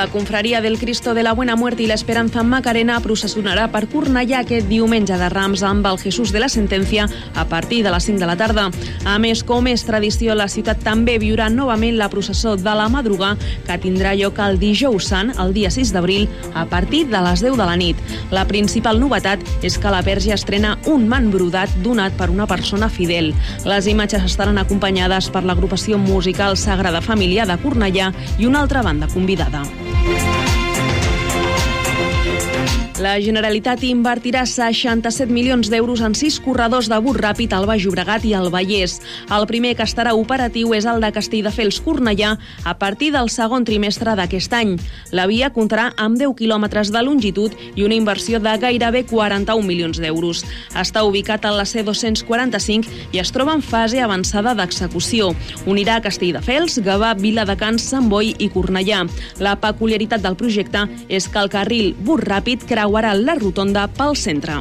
La confraria del Cristo de la Buena Muerte i l'Esperanza en Macarena processionarà per Cornellà aquest diumenge de Rams amb el Jesús de la Sentència a partir de les 5 de la tarda. A més, com és tradició, la ciutat també viurà novament la processó de la madruga que tindrà lloc el dijous sant, el dia 6 d'abril, a partir de les 10 de la nit. La principal novetat és que la verge estrena un man brodat donat per una persona fidel. Les imatges estaran acompanyades per l'agrupació musical Sagrada Família de Cornellà i una altra banda convidada. Thank you. La Generalitat invertirà 67 milions d'euros en sis corredors de bus ràpid al Baix Llobregat i al Vallès. El primer que estarà operatiu és el de Castelldefels-Cornellà a partir del segon trimestre d'aquest any. La via comptarà amb 10 quilòmetres de longitud i una inversió de gairebé 41 milions d'euros. Està ubicat a la C245 i es troba en fase avançada d'execució. Unirà Castelldefels, Gavà, Viladecans, Sant Boi i Cornellà. La peculiaritat del projecte és que el carril bus ràpid creu creuarà la rotonda pel centre.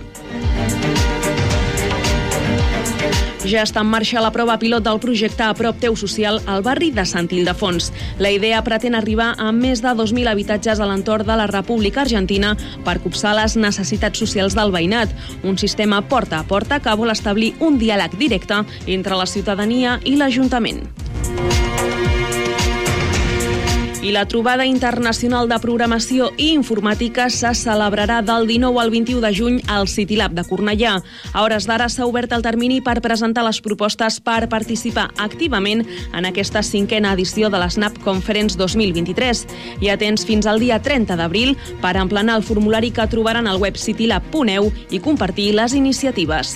Ja està en marxa la prova pilot del projecte a prop teu social al barri de Sant Ildefons. La idea pretén arribar a més de 2.000 habitatges a l'entorn de la República Argentina per copsar les necessitats socials del veïnat. Un sistema porta a porta que vol establir un diàleg directe entre la ciutadania i l'Ajuntament. I la trobada internacional de programació i informàtica se celebrarà del 19 al 21 de juny al City Lab de Cornellà. A hores d'ara s'ha obert el termini per presentar les propostes per participar activament en aquesta cinquena edició de l'SNAP Conference 2023. Hi ha temps fins al dia 30 d'abril per emplenar el formulari que trobaran al web citylab.eu i compartir les iniciatives.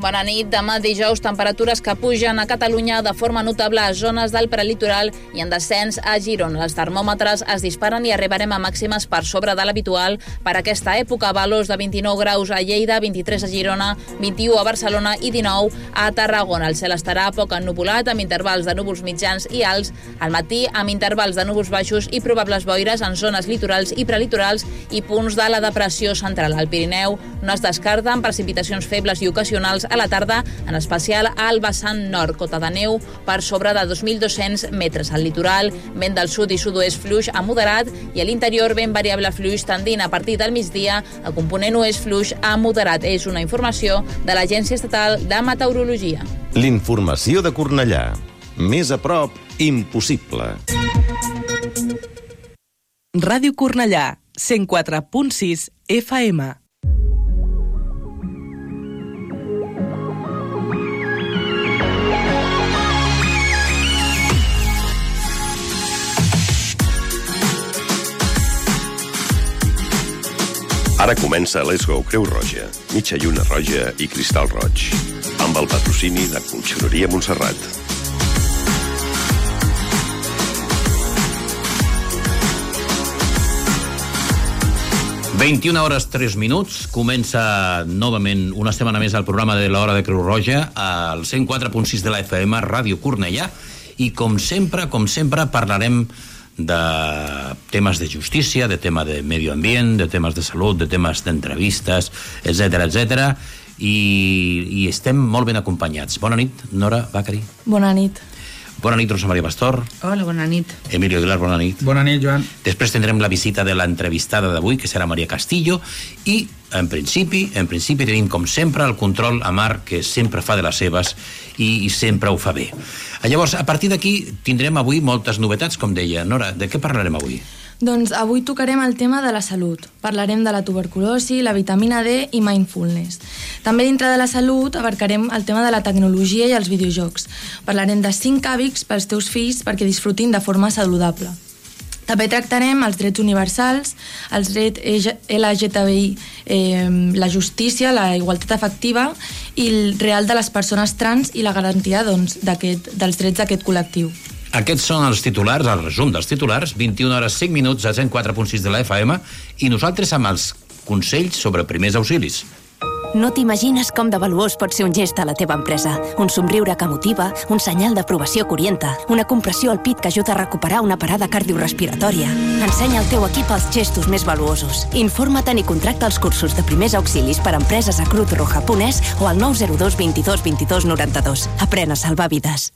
Bona nit. Demà dijous, temperatures que pugen a Catalunya de forma notable a zones del prelitoral i en descens a Girona. Els termòmetres es disparen i arribarem a màximes per sobre de l'habitual per aquesta època. Valors de 29 graus a Lleida, 23 a Girona, 21 a Barcelona i 19 a Tarragona. El cel estarà poc ennubulat, amb intervals de núvols mitjans i alts. Al matí, amb intervals de núvols baixos i probables boires en zones litorals i prelitorals i punts de la depressió central. Al Pirineu no es descarten precipitacions febles i ocasionals a la tarda, en especial al vessant nord, cota de neu per sobre de 2.200 metres. Al litoral, vent del sud i sud-oest fluix a moderat i a l'interior vent variable fluix tendint a partir del migdia a component oest fluix a moderat. És una informació de l'Agència Estatal de Meteorologia. L'informació de Cornellà. Més a prop, impossible. Ràdio Cornellà, 104.6 FM. Ara comença Let's Go Creu Roja, mitja lluna roja i cristal roig, amb el patrocini de Conxeroria Montserrat. ...21 hores 3 minuts, comença novament una setmana més el programa de l'Hora de Creu Roja al 104.6 de la FM, Ràdio Cornellà, i com sempre, com sempre, parlarem de temes de justícia, de tema de medi ambient, de temes de salut, de temes d'entrevistes, etc etc. I, i estem molt ben acompanyats. Bona nit, Nora Bacari. Bona nit. Bona nit, Rosa Maria Pastor. Hola, bona nit. Emilio Aguilar, bona nit. Bona nit, Joan. Després tindrem la visita de l'entrevistada d'avui, que serà Maria Castillo, i en principi, en principi tenim com sempre el control a Marc, que sempre fa de les seves i, i sempre ho fa bé. Llavors, a partir d'aquí tindrem avui moltes novetats, com deia. Nora, de què parlarem avui? Doncs avui tocarem el tema de la salut. Parlarem de la tuberculosi, la vitamina D i mindfulness. També dintre de la salut abarcarem el tema de la tecnologia i els videojocs. Parlarem de 5 hàbits pels teus fills perquè disfrutin de forma saludable. També tractarem els drets universals, els drets LGTBI, eh, la justícia, la igualtat efectiva i el real de les persones trans i la garantia doncs, dels drets d'aquest col·lectiu. Aquests són els titulars, el resum dels titulars, 21 hores 5 minuts a 104.6 de la FM i nosaltres amb els consells sobre primers auxilis. No t'imagines com de valuós pot ser un gest a la teva empresa. Un somriure que motiva, un senyal d'aprovació que orienta, una compressió al pit que ajuda a recuperar una parada cardiorrespiratòria. Ensenya al teu equip els gestos més valuosos. Informa't i contracta els cursos de primers auxilis per a empreses a Cruz Roja Punès o al 902 22 22 92. Aprèn a salvar vides.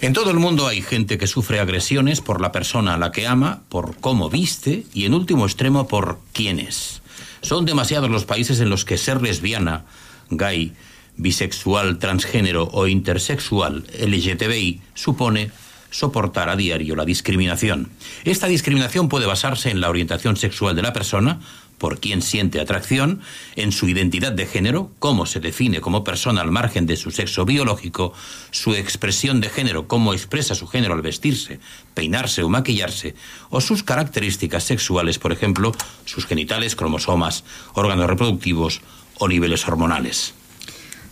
En todo el mundo hay gente que sufre agresiones por la persona a la que ama, por cómo viste y en último extremo por quién es. Son demasiados los países en los que ser lesbiana, gay, bisexual, transgénero o intersexual LGTBI supone soportar a diario la discriminación. Esta discriminación puede basarse en la orientación sexual de la persona, por quién siente atracción, en su identidad de género, cómo se define como persona al margen de su sexo biológico, su expresión de género, cómo expresa su género al vestirse, peinarse o maquillarse, o sus características sexuales, por ejemplo, sus genitales, cromosomas, órganos reproductivos o niveles hormonales.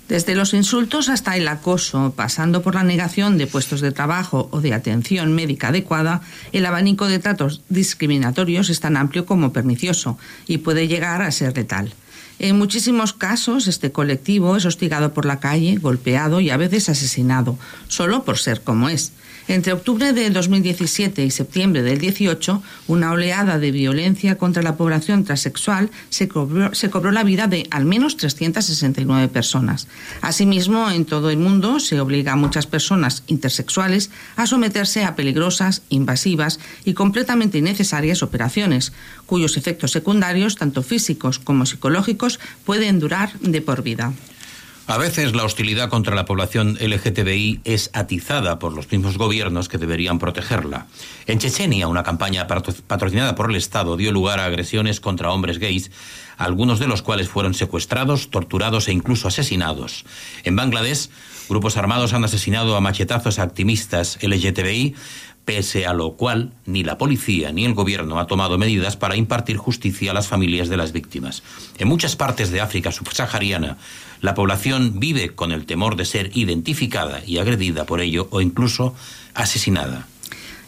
Desde los insultos hasta el acoso, pasando por la negación de puestos de trabajo o de atención médica adecuada, el abanico de tratos discriminatorios es tan amplio como pernicioso y puede llegar a ser letal. En muchísimos casos, este colectivo es hostigado por la calle, golpeado y a veces asesinado, solo por ser como es. Entre octubre de 2017 y septiembre del 18, una oleada de violencia contra la población transexual se cobró, se cobró la vida de al menos 369 personas. Asimismo, en todo el mundo se obliga a muchas personas intersexuales a someterse a peligrosas, invasivas y completamente innecesarias operaciones, cuyos efectos secundarios, tanto físicos como psicológicos, pueden durar de por vida. A veces la hostilidad contra la población LGTBI es atizada por los mismos gobiernos que deberían protegerla. En Chechenia, una campaña patrocinada por el Estado dio lugar a agresiones contra hombres gays, algunos de los cuales fueron secuestrados, torturados e incluso asesinados. En Bangladesh, grupos armados han asesinado a machetazos a activistas LGTBI, pese a lo cual ni la policía ni el gobierno ha tomado medidas para impartir justicia a las familias de las víctimas. En muchas partes de África subsahariana, la población vive con el temor de ser identificada y agredida por ello o incluso asesinada.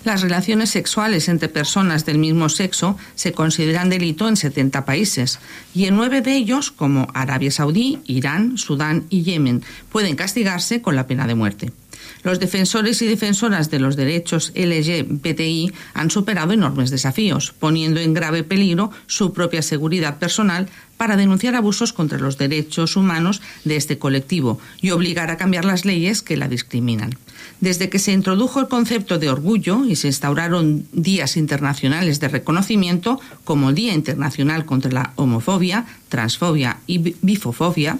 Las relaciones sexuales entre personas del mismo sexo se consideran delito en 70 países y en nueve de ellos, como Arabia Saudí, Irán, Sudán y Yemen, pueden castigarse con la pena de muerte. Los defensores y defensoras de los derechos LGBTI han superado enormes desafíos, poniendo en grave peligro su propia seguridad personal para denunciar abusos contra los derechos humanos de este colectivo y obligar a cambiar las leyes que la discriminan. Desde que se introdujo el concepto de orgullo y se instauraron días internacionales de reconocimiento, como Día Internacional contra la Homofobia, Transfobia y Bifofobia,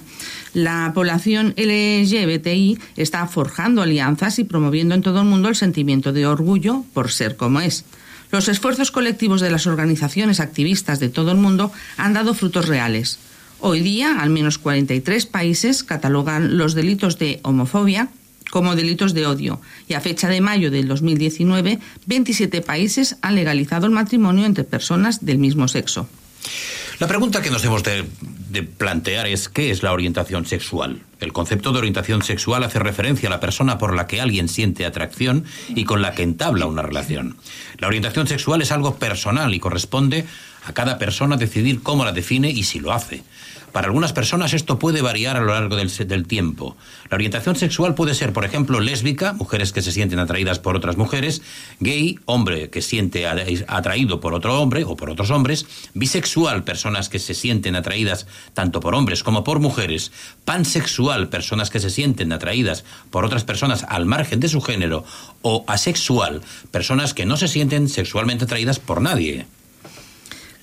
la población LGBTI está forjando alianzas y promoviendo en todo el mundo el sentimiento de orgullo por ser como es. Los esfuerzos colectivos de las organizaciones activistas de todo el mundo han dado frutos reales. Hoy día, al menos 43 países catalogan los delitos de homofobia como delitos de odio y a fecha de mayo del 2019, 27 países han legalizado el matrimonio entre personas del mismo sexo. La pregunta que nos hemos de, de, plantear es ¿qué es la orientación sexual? El concepto de orientación sexual hace referencia a la persona por la que alguien siente atracción y con la que entabla una relación. La orientación sexual es algo personal y corresponde a cada persona decidir cómo la define y si lo hace. Para algunas personas esto puede variar a lo largo del, tiempo. La orientación sexual puede ser, por ejemplo, lésbica, mujeres que se sienten atraídas por otras mujeres, gay, hombre que siente atraído por otro hombre o por otros hombres, bisexual, personas que se sienten atraídas tanto por hombres como por mujeres, pansexual, personas que se sienten atraídas por otras personas al margen de su género, o asexual, personas que no se sienten sexualmente atraídas por nadie.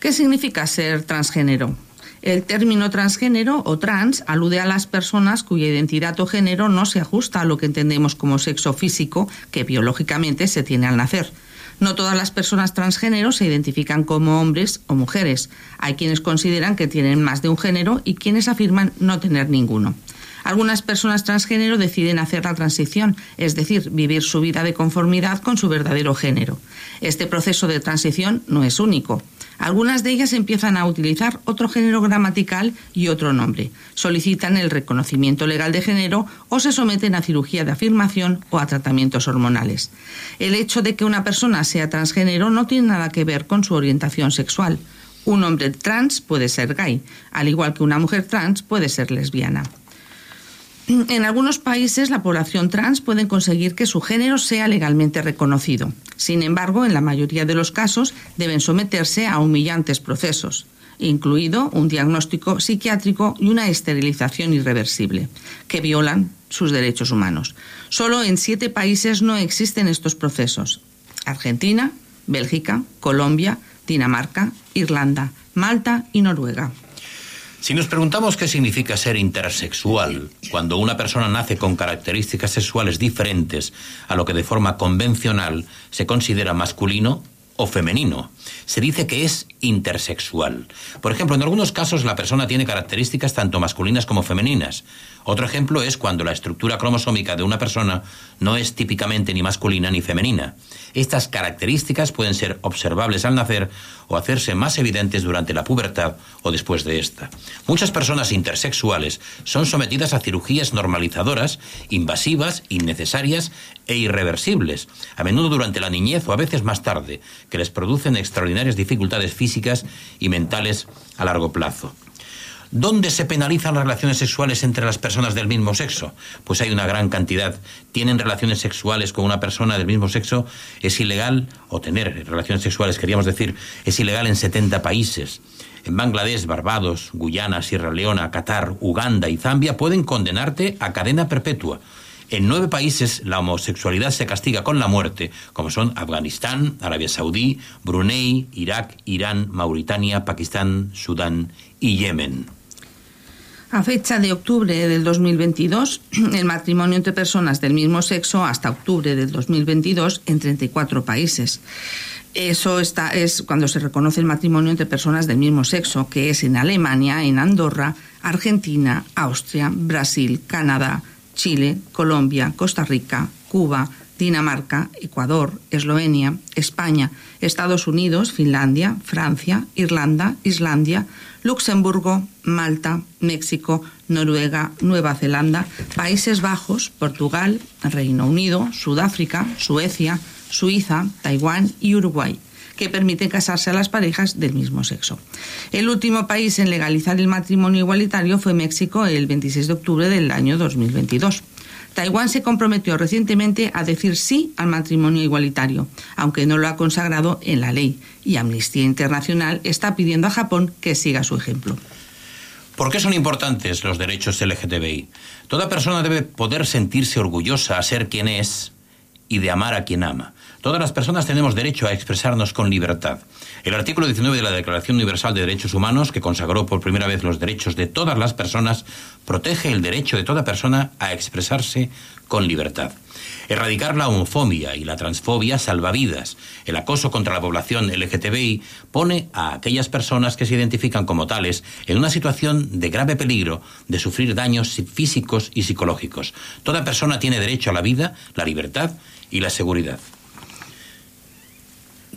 ¿Qué significa ser transgénero? El término transgénero o trans alude a las personas cuya identidad o género no se ajusta a lo que entendemos como sexo físico que biológicamente se tiene al nacer. No todas las personas transgénero se identifican como hombres o mujeres. Hay quienes consideran que tienen más de un género y quienes afirman no tener ninguno. Algunas personas transgénero deciden hacer la transición, es decir, vivir su vida de conformidad con su verdadero género. Este proceso de transición no es único. Algunas de ellas empiezan a utilizar otro género gramatical y otro nombre, solicitan el reconocimiento legal de género o se someten a cirugía de afirmación o a tratamientos hormonales. El hecho de que una persona sea transgénero no tiene nada que ver con su orientación sexual. Un hombre trans puede ser gay, al igual que una mujer trans puede ser lesbiana. En algunos países la población trans puede conseguir que su género sea legalmente reconocido. Sin embargo, en la mayoría de los casos deben someterse a humillantes procesos, incluido un diagnóstico psiquiátrico y una esterilización irreversible, que violan sus derechos humanos. Solo en siete países no existen estos procesos. Argentina, Bélgica, Colombia, Dinamarca, Irlanda, Malta y Noruega. Si nos preguntamos qué significa ser intersexual, cuando una persona nace con características sexuales diferentes a lo que de forma convencional se considera masculino o femenino, se dice que es intersexual. Por ejemplo, en algunos casos la persona tiene características tanto masculinas como femeninas. Otro ejemplo es cuando la estructura cromosómica de una persona no es típicamente ni masculina ni femenina. Estas características pueden ser observables al nacer o hacerse más evidentes durante la pubertad o después de esta. Muchas personas intersexuales son sometidas a cirugías normalizadoras, invasivas, innecesarias e irreversibles, a menudo durante la niñez o a veces más tarde, que les producen extraordinarias dificultades físicas y mentales a largo plazo. ¿Dónde se penalizan las relaciones sexuales entre las personas del mismo sexo? Pues hay una gran cantidad. Tienen relaciones sexuales con una persona del mismo sexo, es ilegal, o tener relaciones sexuales, queríamos decir, es ilegal en 70 países. En Bangladesh, Barbados, Guyana, Sierra Leona, Qatar, Uganda y Zambia pueden condenarte a cadena perpetua. En nueve países la homosexualidad se castiga con la muerte, como son Afganistán, Arabia Saudí, Brunei, Irak, Irán, Mauritania, Pakistán, Sudán y Yemen. A fecha de octubre del 2022, el matrimonio entre personas del mismo sexo hasta octubre del 2022 en 34 países. Eso está, es cuando se reconoce el matrimonio entre personas del mismo sexo, que es en Alemania, en Andorra, Argentina, Austria, Brasil, Canadá, Chile, Colombia, Costa Rica, Cuba, Dinamarca, Ecuador, Eslovenia, España, Estados Unidos, Finlandia, Francia, Irlanda, Islandia, Luxemburgo, Malta, México, Noruega, Nueva Zelanda, Países Bajos, Portugal, Reino Unido, Sudáfrica, Suecia, Suiza, Taiwán y Uruguay que permiten casarse a las parejas del mismo sexo. El último país en legalizar el matrimonio igualitario fue México el 26 de octubre del año 2022. Taiwán se comprometió recientemente a decir sí al matrimonio igualitario, aunque no lo ha consagrado en la ley, y Amnistía Internacional está pidiendo a Japón que siga su ejemplo. ¿Por qué son importantes los derechos LGTBI? Toda persona debe poder sentirse orgullosa a ser quien es y de amar a quien ama. Todas las personas tenemos derecho a expresarnos con libertad. El artículo 19 de la Declaración Universal de Derechos Humanos, que consagró por primera vez los derechos de todas las personas, protege el derecho de toda persona a expresarse con libertad. Erradicar la homofobia y la transfobia salva vidas. El acoso contra la población LGTBI pone a aquellas personas que se identifican como tales en una situación de grave peligro de sufrir daños físicos y psicológicos. Toda persona tiene derecho a la vida, la libertad y la seguridad.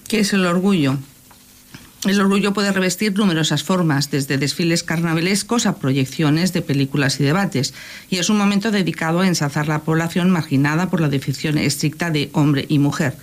¿Qué es el orgullo? El orgullo puede revestir numerosas formas, desde desfiles carnavalescos a proyecciones de películas y debates, y es un momento dedicado a ensalzar la población marginada por la definición estricta de hombre y mujer.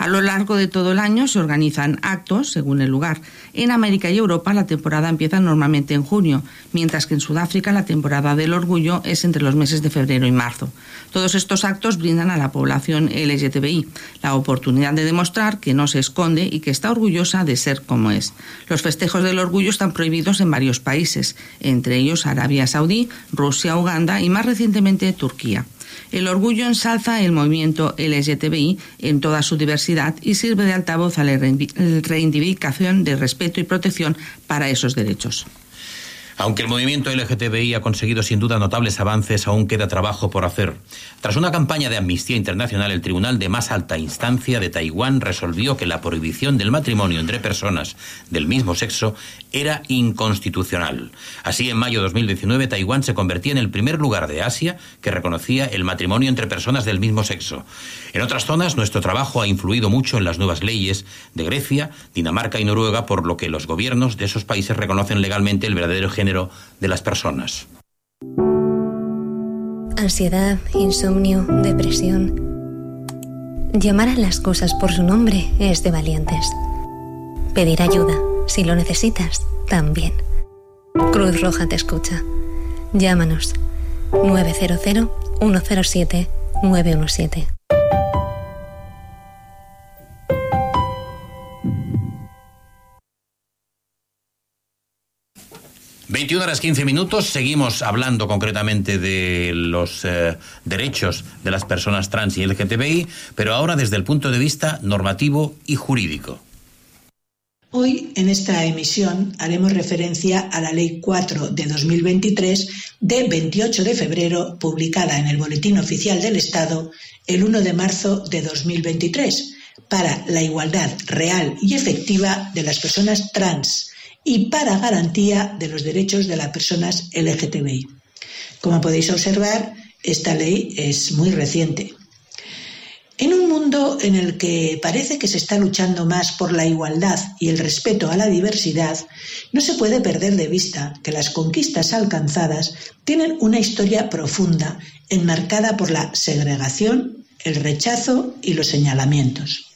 A lo largo de todo el año se organizan actos según el lugar. En América y Europa la temporada empieza normalmente en junio, mientras que en Sudáfrica la temporada del orgullo es entre los meses de febrero y marzo. Todos estos actos brindan a la población LGTBI la oportunidad de demostrar que no se esconde y que está orgullosa de ser como es. Los festejos del orgullo están prohibidos en varios países, entre ellos Arabia Saudí, Rusia, Uganda y más recientemente Turquía. El orgullo ensalza el movimiento LGTBI en toda su diversidad y sirve de altavoz a la reivindicación de respeto y protección para esos derechos. Aunque el movimiento LGTBI ha conseguido sin duda notables avances, aún queda trabajo por hacer. Tras una campaña de amnistía internacional, el Tribunal de más alta instancia de Taiwán resolvió que la prohibición del matrimonio entre personas del mismo sexo era inconstitucional. Así, en mayo de 2019, Taiwán se convertía en el primer lugar de Asia que reconocía el matrimonio entre personas del mismo sexo. En otras zonas, nuestro trabajo ha influido mucho en las nuevas leyes de Grecia, Dinamarca y Noruega, por lo que los gobiernos de esos países reconocen legalmente el verdadero género de las personas. Ansiedad, insomnio, depresión. Llamar a las cosas por su nombre es de valientes. Pedir ayuda, si lo necesitas, también. Cruz Roja te escucha. Llámanos 900 107 917. 21 horas 15 minutos, seguimos hablando concretamente de los eh, derechos de las personas trans y LGTBI, pero ahora desde el punto de vista normativo y jurídico. Hoy, en esta emisión, haremos referencia a la Ley 4 de 2023 de 28 de febrero, publicada en el Boletín Oficial del Estado el 1 de marzo de 2023, para la igualdad real y efectiva de las personas trans y para garantía de los derechos de las personas LGTBI. Como podéis observar, esta ley es muy reciente. En un mundo en el que parece que se está luchando más por la igualdad y el respeto a la diversidad, no se puede perder de vista que las conquistas alcanzadas tienen una historia profunda, enmarcada por la segregación, el rechazo y los señalamientos.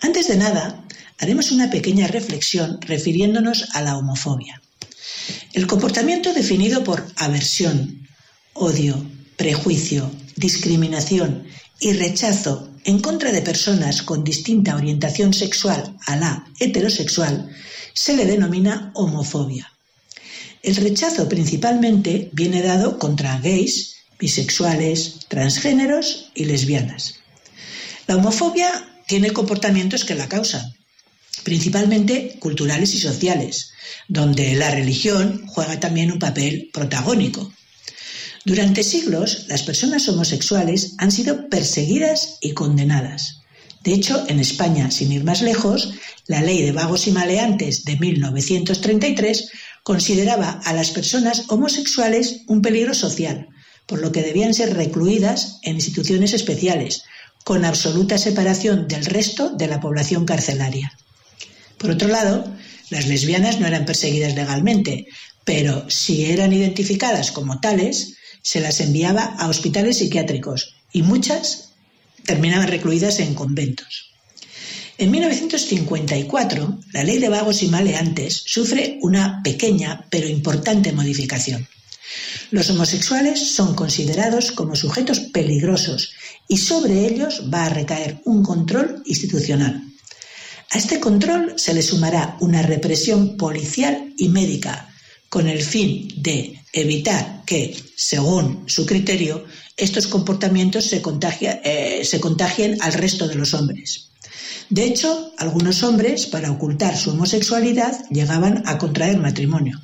Antes de nada, haremos una pequeña reflexión refiriéndonos a la homofobia. El comportamiento definido por aversión, odio, prejuicio, discriminación y rechazo en contra de personas con distinta orientación sexual a la heterosexual se le denomina homofobia. El rechazo principalmente viene dado contra gays, bisexuales, transgéneros y lesbianas. La homofobia tiene comportamientos que la causan, principalmente culturales y sociales, donde la religión juega también un papel protagónico. Durante siglos, las personas homosexuales han sido perseguidas y condenadas. De hecho, en España, sin ir más lejos, la ley de vagos y maleantes de 1933 consideraba a las personas homosexuales un peligro social, por lo que debían ser recluidas en instituciones especiales, con absoluta separación del resto de la población carcelaria. Por otro lado, las lesbianas no eran perseguidas legalmente, pero si eran identificadas como tales, se las enviaba a hospitales psiquiátricos y muchas terminaban recluidas en conventos. En 1954, la ley de vagos y maleantes sufre una pequeña pero importante modificación. Los homosexuales son considerados como sujetos peligrosos y sobre ellos va a recaer un control institucional. A este control se le sumará una represión policial y médica con el fin de evitar que, según su criterio, estos comportamientos se, eh, se contagien al resto de los hombres. De hecho, algunos hombres, para ocultar su homosexualidad, llegaban a contraer matrimonio.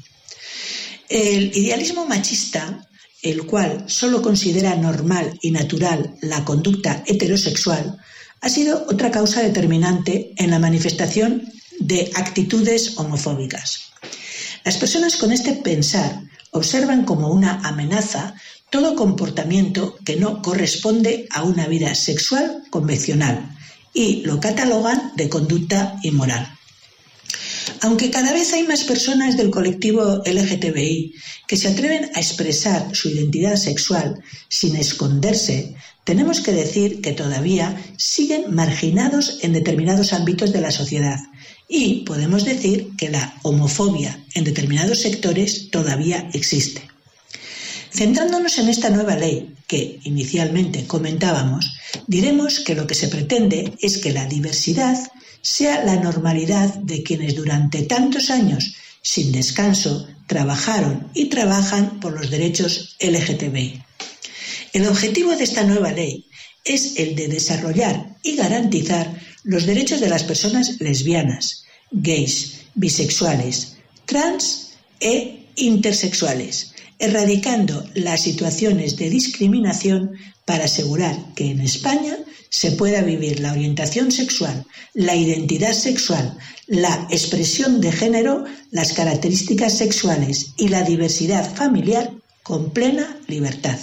El idealismo machista, el cual solo considera normal y natural la conducta heterosexual, ha sido otra causa determinante en la manifestación de actitudes homofóbicas. Las personas con este pensar observan como una amenaza todo comportamiento que no corresponde a una vida sexual convencional y lo catalogan de conducta inmoral. Aunque cada vez hay más personas del colectivo LGTBI que se atreven a expresar su identidad sexual sin esconderse, tenemos que decir que todavía siguen marginados en determinados ámbitos de la sociedad y podemos decir que la homofobia en determinados sectores todavía existe. Centrándonos en esta nueva ley que inicialmente comentábamos, diremos que lo que se pretende es que la diversidad sea la normalidad de quienes durante tantos años, sin descanso, trabajaron y trabajan por los derechos LGTBI. El objetivo de esta nueva ley es el de desarrollar y garantizar los derechos de las personas lesbianas, gays, bisexuales, trans e intersexuales, erradicando las situaciones de discriminación para asegurar que en España se pueda vivir la orientación sexual, la identidad sexual, la expresión de género, las características sexuales y la diversidad familiar con plena libertad.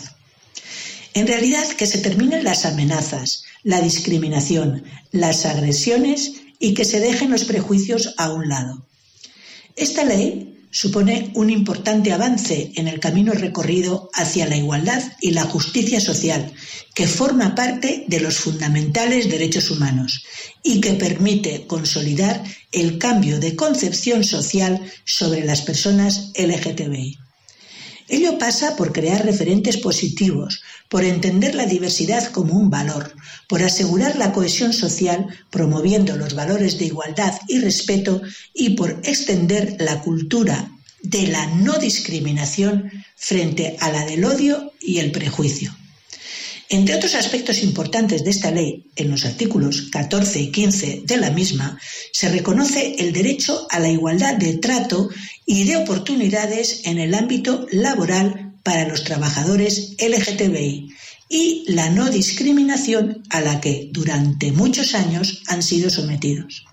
En realidad, que se terminen las amenazas, la discriminación, las agresiones y que se dejen los prejuicios a un lado. Esta ley supone un importante avance en el camino recorrido hacia la igualdad y la justicia social, que forma parte de los fundamentales derechos humanos y que permite consolidar el cambio de concepción social sobre las personas LGTBI. Ello pasa por crear referentes positivos, por entender la diversidad como un valor, por asegurar la cohesión social promoviendo los valores de igualdad y respeto y por extender la cultura de la no discriminación frente a la del odio y el prejuicio. Entre otros aspectos importantes de esta ley, en los artículos 14 y 15 de la misma, se reconoce el derecho a la igualdad de trato y de oportunidades en el ámbito laboral para los trabajadores LGTBI y la no discriminación a la que durante muchos años han sido sometidos.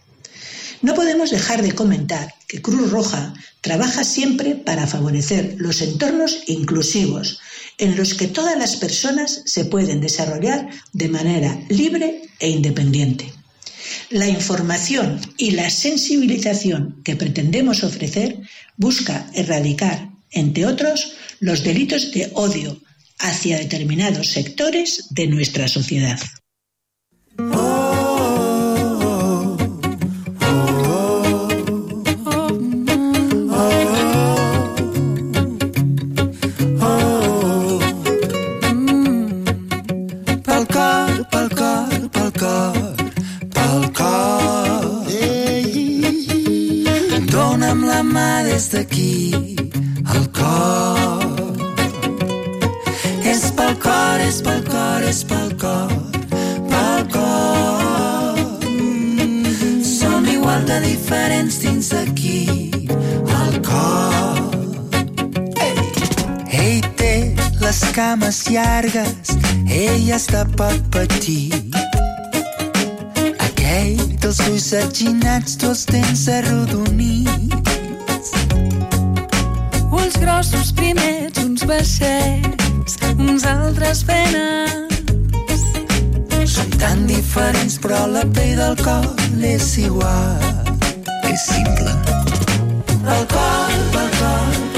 No podemos dejar de comentar que Cruz Roja trabaja siempre para favorecer los entornos inclusivos, en los que todas las personas se pueden desarrollar de manera libre e independiente. La información y la sensibilización que pretendemos ofrecer busca erradicar, entre otros, los delitos de odio hacia determinados sectores de nuestra sociedad. d'aquí el cor. És pel cor, és pel cor, és pel cor, pel cor. Som igual de diferents dins d'aquí el cor. Ell té les cames llargues, ell està per patir. Aquell dels ulls atxinats, dels dents arrodonits Grossos primers, uns baixets, uns altres penes. Són tan diferents, però la pell del cor és igual. És simple. El cor, el cor,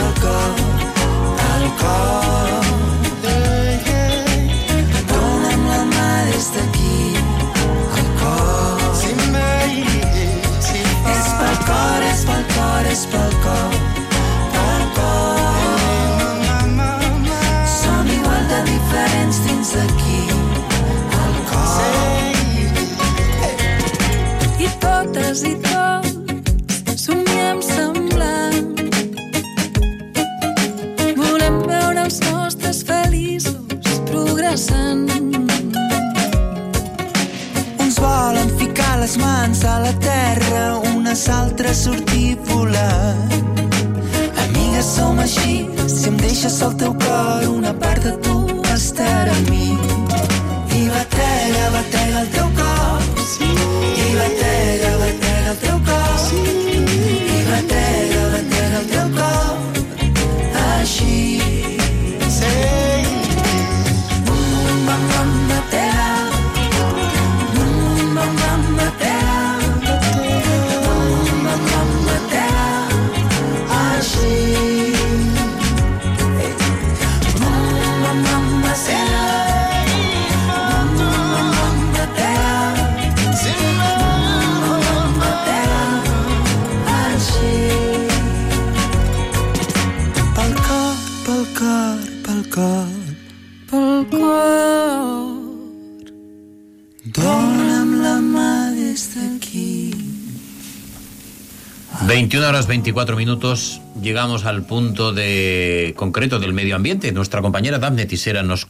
24 minutos, llegamos al punto de concreto del medio ambiente. Nuestra compañera Daphne Tisera nos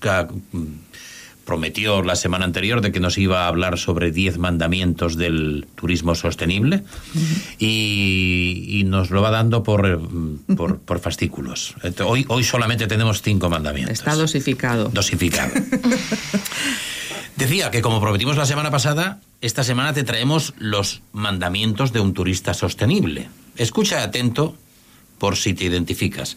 prometió la semana anterior de que nos iba a hablar sobre 10 mandamientos del turismo sostenible y, y nos lo va dando por, eh, por, por fascículos. Hoy, hoy solamente tenemos cinco mandamientos. Está dosificado. Dosificado. Decía que como prometimos la semana pasada, esta semana te traemos los mandamientos de un turista sostenible. Escucha atento por si te identificas.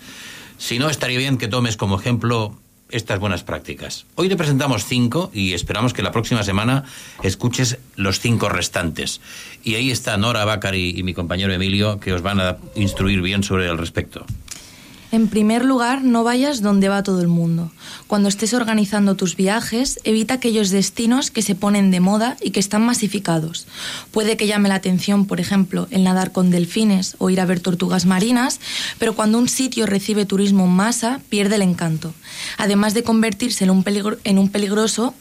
Si no, estaría bien que tomes como ejemplo estas buenas prácticas. Hoy te presentamos cinco y esperamos que la próxima semana escuches los cinco restantes. Y ahí está Nora Bacari y mi compañero Emilio que os van a instruir bien sobre el respecto. En primer lugar, no vayas donde va todo el mundo. Cuando estés organizando tus viajes, evita aquellos destinos que se ponen de moda y que están masificados. Puede que llame la atención, por ejemplo, el nadar con delfines o ir a ver tortugas marinas, pero cuando un sitio recibe turismo en masa, pierde el encanto. Además de convertirse en un, peligro- en un peligroso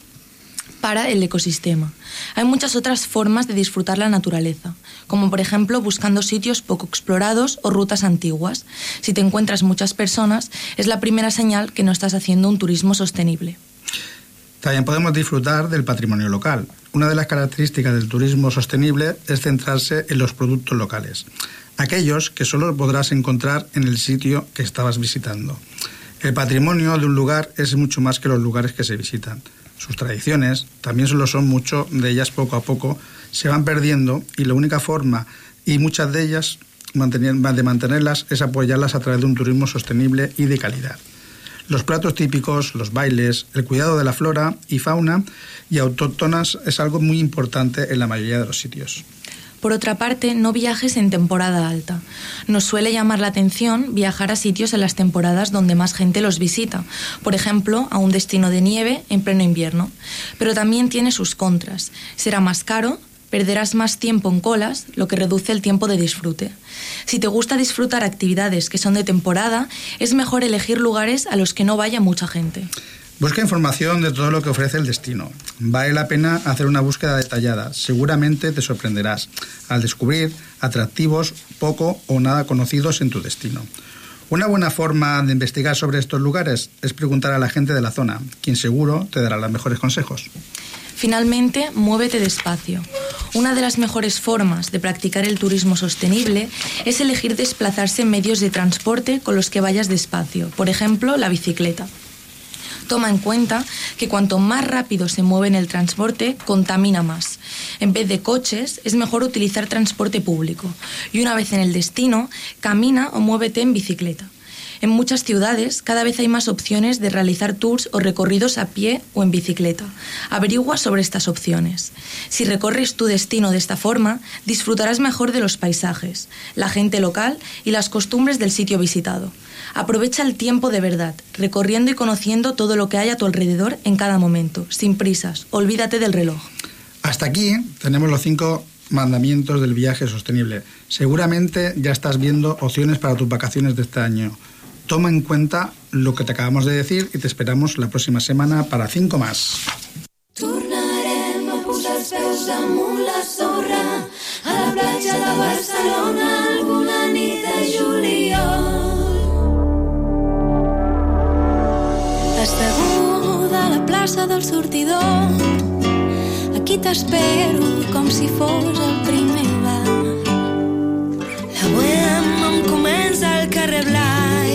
para el ecosistema. Hay muchas otras formas de disfrutar la naturaleza, como por ejemplo buscando sitios poco explorados o rutas antiguas. Si te encuentras muchas personas, es la primera señal que no estás haciendo un turismo sostenible. También podemos disfrutar del patrimonio local. Una de las características del turismo sostenible es centrarse en los productos locales, aquellos que solo podrás encontrar en el sitio que estabas visitando. El patrimonio de un lugar es mucho más que los lugares que se visitan. Sus tradiciones también solo son mucho de ellas poco a poco se van perdiendo y la única forma y muchas de ellas de mantenerlas es apoyarlas a través de un turismo sostenible y de calidad. Los platos típicos, los bailes, el cuidado de la flora y fauna y autóctonas es algo muy importante en la mayoría de los sitios. Por otra parte, no viajes en temporada alta. Nos suele llamar la atención viajar a sitios en las temporadas donde más gente los visita, por ejemplo, a un destino de nieve en pleno invierno. Pero también tiene sus contras. Será más caro, perderás más tiempo en colas, lo que reduce el tiempo de disfrute. Si te gusta disfrutar actividades que son de temporada, es mejor elegir lugares a los que no vaya mucha gente. Busca información de todo lo que ofrece el destino. Vale la pena hacer una búsqueda detallada. Seguramente te sorprenderás al descubrir atractivos poco o nada conocidos en tu destino. Una buena forma de investigar sobre estos lugares es preguntar a la gente de la zona, quien seguro te dará los mejores consejos. Finalmente, muévete despacio. Una de las mejores formas de practicar el turismo sostenible es elegir desplazarse en medios de transporte con los que vayas despacio, por ejemplo, la bicicleta. Toma en cuenta que cuanto más rápido se mueve en el transporte, contamina más. En vez de coches, es mejor utilizar transporte público. Y una vez en el destino, camina o muévete en bicicleta. En muchas ciudades cada vez hay más opciones de realizar tours o recorridos a pie o en bicicleta. Averigua sobre estas opciones. Si recorres tu destino de esta forma, disfrutarás mejor de los paisajes, la gente local y las costumbres del sitio visitado. Aprovecha el tiempo de verdad, recorriendo y conociendo todo lo que hay a tu alrededor en cada momento, sin prisas. Olvídate del reloj. Hasta aquí tenemos los cinco mandamientos del viaje sostenible. Seguramente ya estás viendo opciones para tus vacaciones de este año. Toma en cuenta lo que te acabamos de decir y te esperamos la próxima semana para cinco más. A la sorra a la platja de Barcelona alguna Asseguda a la plaça del sortidor aquí t'espero com si fos el primer bar. La bohème em comença al carrer Blai,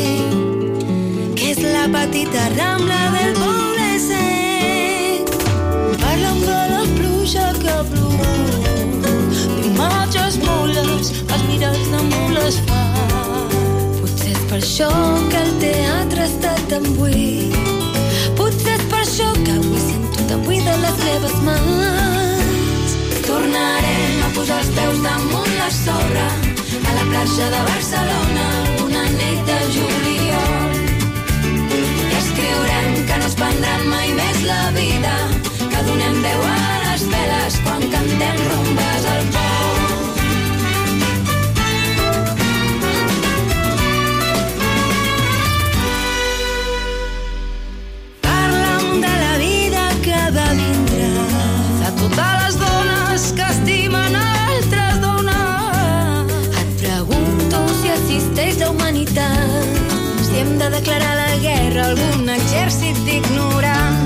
que és la petita rambla del poble sec. Parlen de la pluja que ha plogut, d'imatges mules, els mirats de mules fa. Potser és per això que el teatre està tan buit. Avui sento tan buida les meves mans. Tornarem a posar els peus damunt la sorra a la platja de Barcelona una nit de juliol. I escriurem que no es prendran mai més la vida, que donem veu a les veles quan dones que estimen altres dones. Et pregunto si existeix la humanitat, si hem de declarar la guerra a algun exèrcit d'ignorants.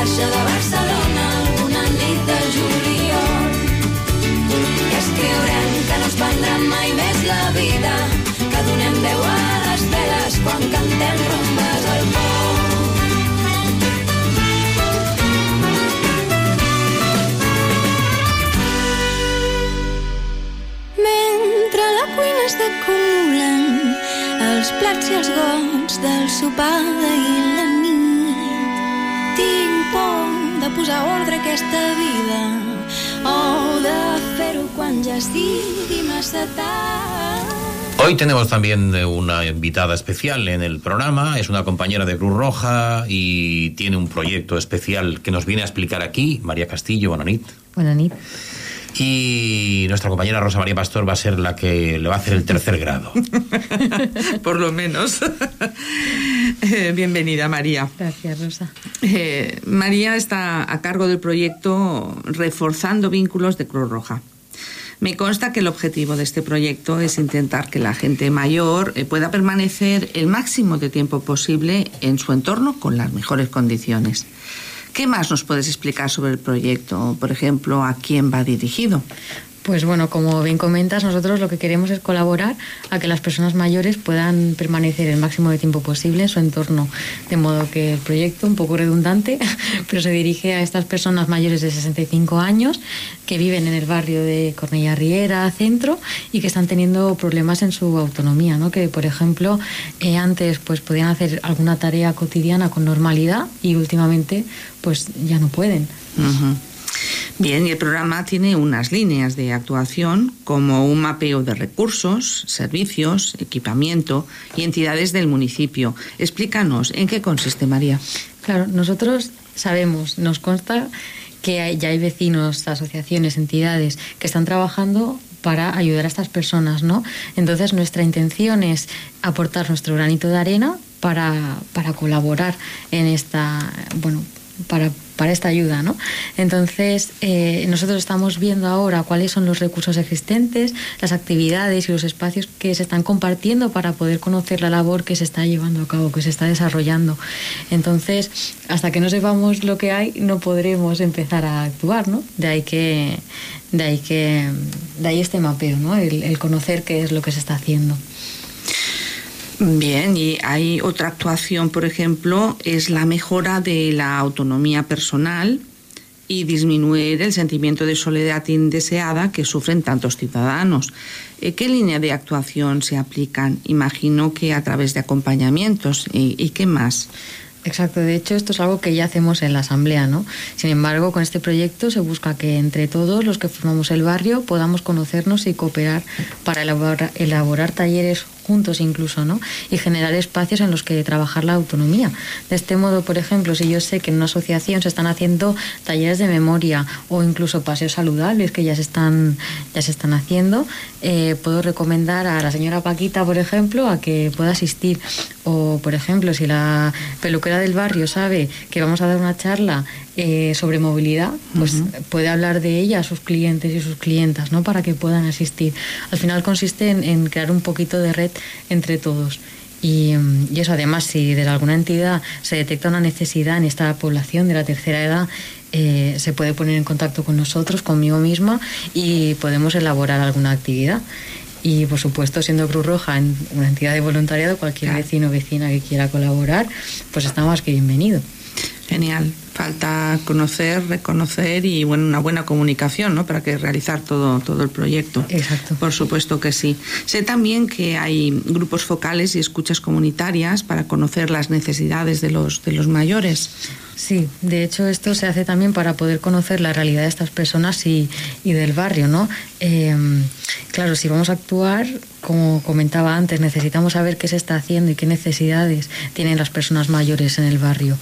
A la platja de Barcelona una nit de juliol. I escriurem que no es prendran mai més la vida, que donem veu a les veles quan cantem rombes al pou. Mentre la cuina els plats i els gots del sopar d'ahir la posar ordre a aquesta vida o de fer-ho quan ja sigui massa tard. Hoy tenemos también eh, una invitada especial en el programa, es una compañera de Cruz Roja y tiene un proyecto especial que nos viene a explicar aquí, María Castillo, Bonanit. Buenas noches. Y nuestra compañera Rosa María Pastor va a ser la que le va a hacer el tercer grado. Por lo menos. Eh, Bienvenida, María. Gracias, Rosa. Eh, María está a cargo del proyecto Reforzando Vínculos de Cruz Roja. Me consta que el objetivo de este proyecto es intentar que la gente mayor eh, pueda permanecer el máximo de tiempo posible en su entorno con las mejores condiciones. ¿Qué más nos puedes explicar sobre el proyecto? Por ejemplo, ¿a quién va dirigido? Pues bueno, como bien comentas, nosotros lo que queremos es colaborar a que las personas mayores puedan permanecer el máximo de tiempo posible en su entorno. De modo que el proyecto, un poco redundante, pero se dirige a estas personas mayores de 65 años que viven en el barrio de Cornellà Riera, centro, y que están teniendo problemas en su autonomía, ¿no? Que, por ejemplo, eh, antes pues podían hacer alguna tarea cotidiana con normalidad y últimamente pues ya no pueden. Bien, y el programa tiene unas líneas de actuación como un mapeo de recursos, servicios, equipamiento y entidades del municipio. Explícanos en qué consiste, María. Claro, nosotros sabemos, nos consta que hay- ya hay vecinos, asociaciones, entidades que están trabajando para ayudar a estas personas, ¿no? Entonces nuestra intención es aportar nuestro granito de arena para, para colaborar en esta, bueno, para, para esta ayuda, ¿no? Entonces, eh, nosotros estamos viendo ahora cuáles son los recursos existentes, las actividades y los espacios que se están compartiendo para poder conocer la labor que se está llevando a cabo, que se está desarrollando. Entonces, hasta que no sepamos lo que hay, no podremos empezar a actuar, ¿no? De ahí que, de ahí que, de ahí este mapeo, ¿no? El, el conocer qué es lo que se está haciendo. Bien, y hay otra actuación, por ejemplo, es la mejora de la autonomía personal y disminuir el sentimiento de soledad indeseada que sufren tantos ciudadanos. Eh, ¿Qué línea de actuación se aplican? Imagino que a través de acompañamientos. ¿Y, y qué más? Exacto, de hecho esto es algo que ya hacemos en la asamblea, ¿no? Sin embargo, con este proyecto se busca que entre todos los que formamos el barrio podamos conocernos y cooperar para elaborar, elaborar talleres juntos incluso, ¿no? Y generar espacios en los que trabajar la autonomía. De este modo, por ejemplo, si yo sé que en una asociación se están haciendo talleres de memoria o incluso paseos saludables que ya se están, ya se están haciendo, eh, puedo recomendar a la señora Paquita, por ejemplo, a que pueda asistir. O, por ejemplo, si la peluquera del barrio sabe que vamos a dar una charla eh, sobre movilidad, pues puede hablar de ella a sus clientes y sus clientas, ¿no? Para que puedan asistir. Al final consiste en, en crear un poquito de red entre todos. Y, mm, y eso, además, si desde alguna entidad se detecta una necesidad en esta población de la tercera edad, eh, se puede poner en contacto con nosotros, conmigo misma, y podemos elaborar alguna actividad. Y por supuesto, siendo Cruz Roja en una entidad de voluntariado, cualquier vecino o vecina que quiera colaborar, pues está más que bienvenido. Genial. Falta conocer, reconocer y bueno, una buena comunicación, ¿no? Para que realizar todo, todo el proyecto. Exacto. Por supuesto que sí. Sé también que hay grupos focales y escuchas comunitarias para conocer las necesidades de los, de los mayores. Sí, de hecho esto se hace también para poder conocer la realidad de estas personas y, y del barrio, ¿no? Eh, claro, si vamos a actuar, como comentaba antes, necesitamos saber qué se está haciendo y qué necesidades tienen las personas mayores en el barrio.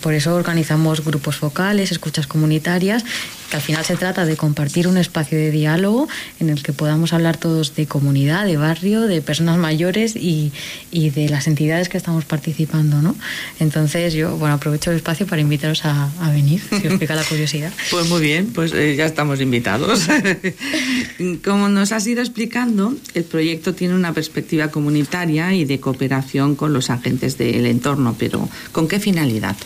Por eso organizamos grupos focales, escuchas comunitarias que al final se trata de compartir un espacio de diálogo en el que podamos hablar todos de comunidad, de barrio, de personas mayores y, y de las entidades que estamos participando, ¿no? Entonces yo, bueno, aprovecho el espacio para invitaros a, a venir, si os pica la curiosidad. Pues muy bien, pues eh, ya estamos invitados. Como nos has ido explicando, el proyecto tiene una perspectiva comunitaria y de cooperación con los agentes del entorno, pero ¿con qué finalidad?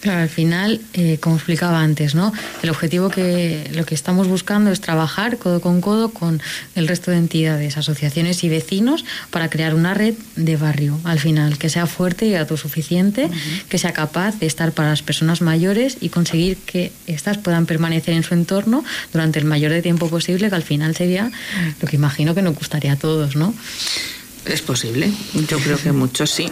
Claro, al final, eh, como explicaba antes, ¿no? El objetivo que lo que estamos buscando es trabajar codo con codo con el resto de entidades, asociaciones y vecinos para crear una red de barrio, al final, que sea fuerte y autosuficiente, que sea capaz de estar para las personas mayores y conseguir que éstas puedan permanecer en su entorno durante el mayor de tiempo posible, que al final sería lo que imagino que nos gustaría a todos, ¿no? Es posible, yo creo que mucho sí.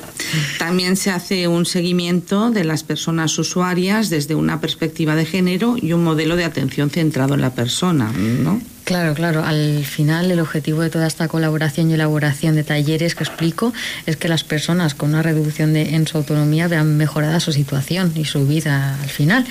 También se hace un seguimiento de las personas usuarias desde una perspectiva de género y un modelo de atención centrado en la persona, ¿no? Claro, claro. Al final, el objetivo de toda esta colaboración y elaboración de talleres que explico es que las personas con una reducción de, en su autonomía vean mejorada su situación y su vida al final.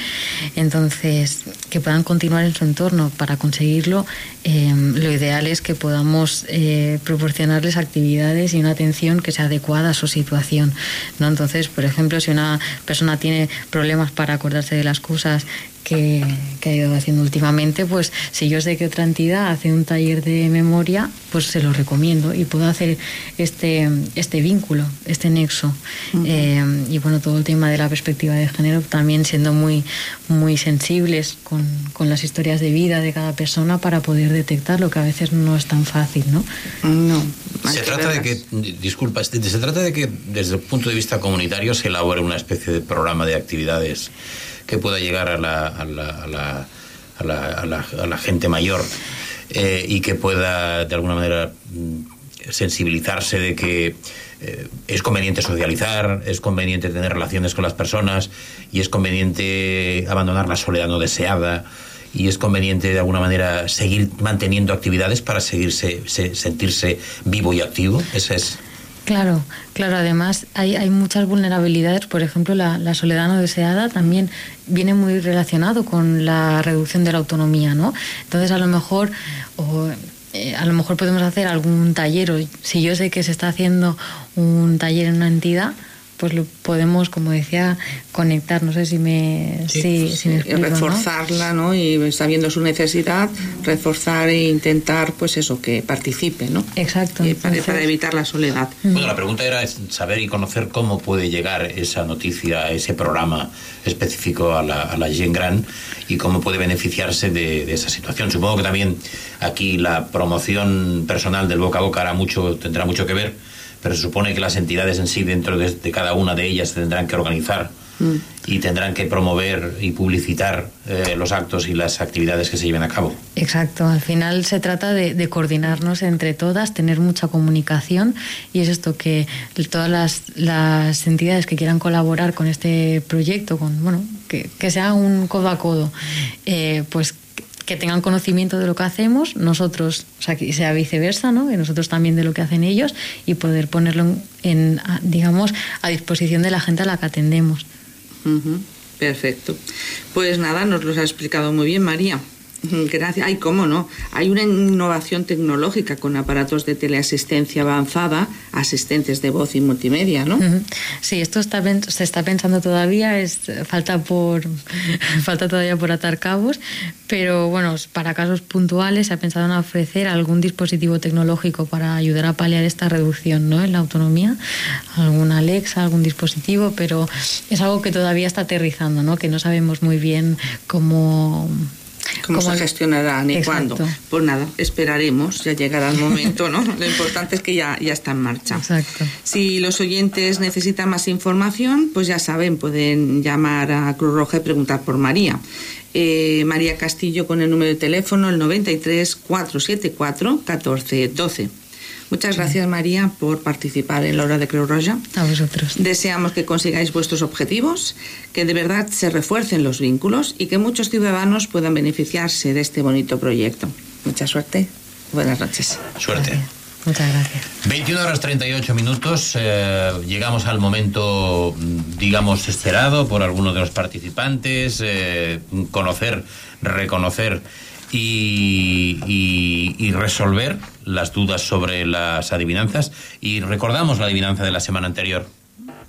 Entonces, que puedan continuar en su entorno. Para conseguirlo, eh, lo ideal es que podamos eh, proporcionarles actividades y una atención que sea adecuada a su situación. ¿no? Entonces, por ejemplo, si una persona tiene problemas para acordarse de las cosas que, que, ha ido haciendo últimamente, pues si yo sé que otra entidad hace un taller de memoria, pues se lo recomiendo y puedo hacer este, este vínculo, este nexo. Uh -huh. eh, y bueno, todo el tema de la perspectiva de género también siendo muy, muy sensibles con, con, las historias de vida de cada persona para poder detectar lo que a veces no es tan fácil, ¿no? No. Se trata de que, disculpa, se trata de que desde el punto de vista comunitario se elabore una especie de programa de actividades que pueda llegar a la, a la, a la, gente mayor eh, y que pueda de alguna manera sensibilizarse de que eh, es conveniente socializar, es conveniente tener relaciones con las personas y es conveniente abandonar la soledad no deseada y es conveniente de alguna manera seguir manteniendo actividades para seguirse se, sentirse vivo y activo. Esa es Claro, claro, además hay, hay muchas vulnerabilidades, por ejemplo, la, soledad no deseada también viene muy relacionado con la reducción de la autonomía, ¿no? Entonces, a lo mejor, o, eh, a lo mejor podemos hacer algún taller, o si yo sé que se está haciendo un taller en una entidad, pues lo podemos, como decía, conectar. No sé si me, sí, si, si me explico, reforzarla, ¿no? Y sabiendo su necesidad, reforzar e intentar, pues eso, que participe, ¿no? Exacto. Y para, para, evitar la soledad. Bueno, la pregunta era saber y conocer cómo puede llegar esa noticia, ese programa específico a la, a la Gen Gran y cómo puede beneficiarse de, de, esa situación. Supongo que también aquí la promoción personal del boca a boca hará mucho, tendrá mucho que ver pero se supone que las entidades en sí, dentro de, de cada una de ellas, tendrán que organizar mm. y tendrán que promover y publicitar eh, los actos y las actividades que se lleven a cabo. Exacto, al final se trata de, de, coordinarnos entre todas, tener mucha comunicación y es esto que todas las, las entidades que quieran colaborar con este proyecto, con bueno, que, que sea un codo a codo, eh, pues que tengan conocimiento de lo que hacemos, nosotros, o sea, que sea viceversa, ¿no? Que nosotros también de lo que hacen ellos y poder ponerlo en, digamos, a disposición de la gente a la que atendemos. Perfecto. Pues nada, nos lo ha explicado muy bien, María. Gracias. Ay, cómo no. Hay una innovación tecnológica con aparatos de teleasistencia avanzada, asistentes de voz y multimedia, ¿no? Sí, esto está, se está pensando todavía, es, falta, por, falta todavía por atar cabos, pero bueno, para casos puntuales se ha pensado en ofrecer algún dispositivo tecnológico para ayudar a paliar esta reducción ¿no? en la autonomía, alguna Alexa, algún dispositivo, pero es algo que todavía está aterrizando, ¿no? que no sabemos muy bien cómo cómo se gestionará ni Exacto. cuándo. Pues nada, esperaremos, ya llegará el momento, ¿no? Lo importante es que ya, ya está en marcha. Exacto. Si los oyentes necesitan más información, pues ya saben, pueden llamar a Cruz Roja y preguntar por María. Eh, María Castillo con el número de teléfono el 93 474 1412. Muchas gracias, María, por participar en la hora de Creu Roja. A vosotros. Deseamos que consigáis vuestros objetivos, que de verdad se refuercen los vínculos y que muchos ciudadanos puedan beneficiarse de este bonito proyecto. Mucha suerte. Buenas noches. Suerte. Muchas gracias. 21 horas 38 minutos. eh, llegamos al momento, digamos, esperado por algunos de los participantes. eh, conocer, reconocer y, y- y resolver las dudas sobre las adivinanzas. Y recordamos la adivinanza de la semana anterior.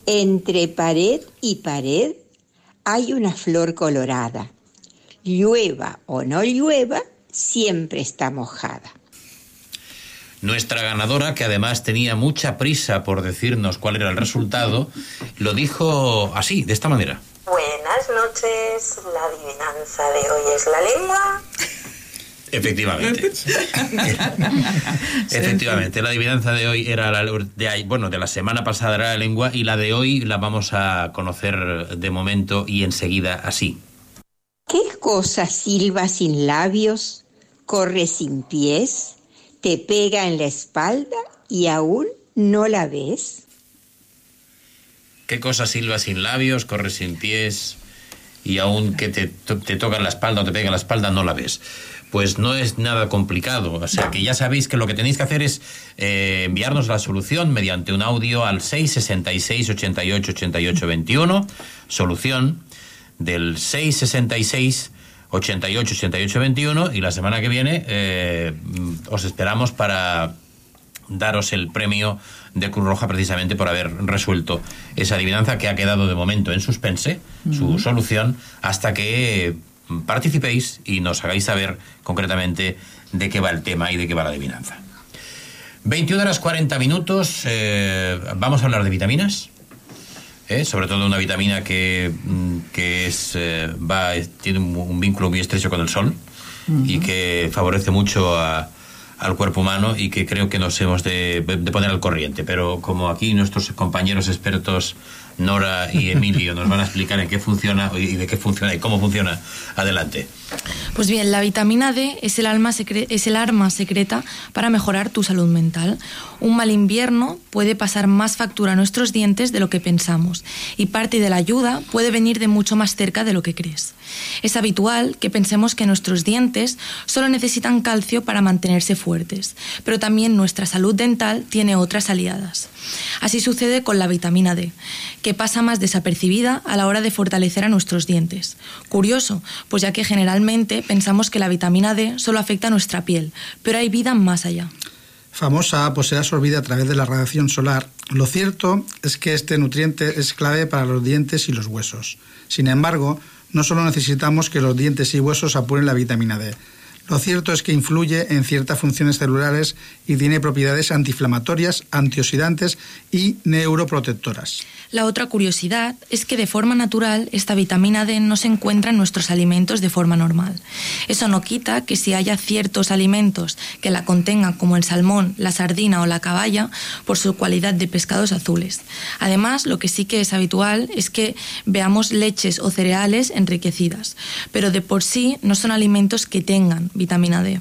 Entre pared y pared hay una flor colorada. Llueva o no llueva, siempre está mojada. Nuestra ganadora, que además tenía mucha prisa por decirnos cuál era el resultado, lo dijo así, de esta manera. Buenas noches, la adivinanza de hoy es la lengua. Efectivamente. Efectivamente, la adivinanza de hoy era la de bueno, de la semana pasada era la lengua y la de hoy la vamos a conocer de momento y enseguida así. ¿Qué cosa silba sin labios, corre sin pies, te pega en la espalda y aún no la ves? ¿Qué cosa silba sin labios, corre sin pies y aún que te, to- te toca en la espalda o te pega en la espalda no la ves? Pues no es nada complicado. O sea que ya sabéis que lo que tenéis que hacer es eh, enviarnos la solución mediante un audio al 666 88 88 21. Solución del 666 88 88 21. Y la semana que viene eh, os esperamos para daros el premio de Cruz Roja precisamente por haber resuelto esa adivinanza que ha quedado de momento en suspense, su solución, hasta que participéis y nos hagáis saber concretamente de qué va el tema y de qué va la adivinanza. 21 horas 40 minutos, eh, vamos a hablar de vitaminas. ¿eh? sobre todo una vitamina que, mm, que es, eh, va, tiene un, un vínculo muy estrecho con el sol y que favorece mucho a- al cuerpo humano y que creo que nos hemos de, de poner al corriente. Pero como aquí nuestros compañeros expertos Nora y Emilio nos van a explicar en qué funciona y de qué funciona y cómo funciona, adelante. Pues bien, la vitamina D es el, alma es el arma secreta para mejorar tu salud mental. Un mal invierno puede pasar más factura a nuestros dientes de lo que pensamos y parte de la ayuda puede venir de mucho más cerca de lo que crees. Es habitual que pensemos que nuestros dientes solo necesitan calcio para mantenerse fuertes, pero también nuestra salud dental tiene otras aliadas. Así sucede con la vitamina D, que pasa más desapercibida a la hora de fortalecer a nuestros dientes. Curioso, pues ya que generalmente pensamos que la vitamina D solo afecta a nuestra piel, pero hay vida más allá. Famosa por ser absorbida a través de la radiación solar, lo cierto es que este nutriente es clave para los dientes y los huesos. Sin embargo, no solo necesitamos que los dientes y huesos apuren la vitamina D. Lo cierto es que influye en ciertas funciones celulares y tiene propiedades antiinflamatorias, antioxidantes y neuroprotectoras. La otra curiosidad es que de forma natural esta vitamina D no se encuentra en nuestros alimentos de forma normal. Eso no quita que si haya ciertos alimentos que la contengan como el salmón, la sardina o la caballa por su cualidad de pescados azules. Además, lo que sí que es habitual es que veamos leches o cereales enriquecidas, pero de por sí no son alimentos que tengan vitamina D.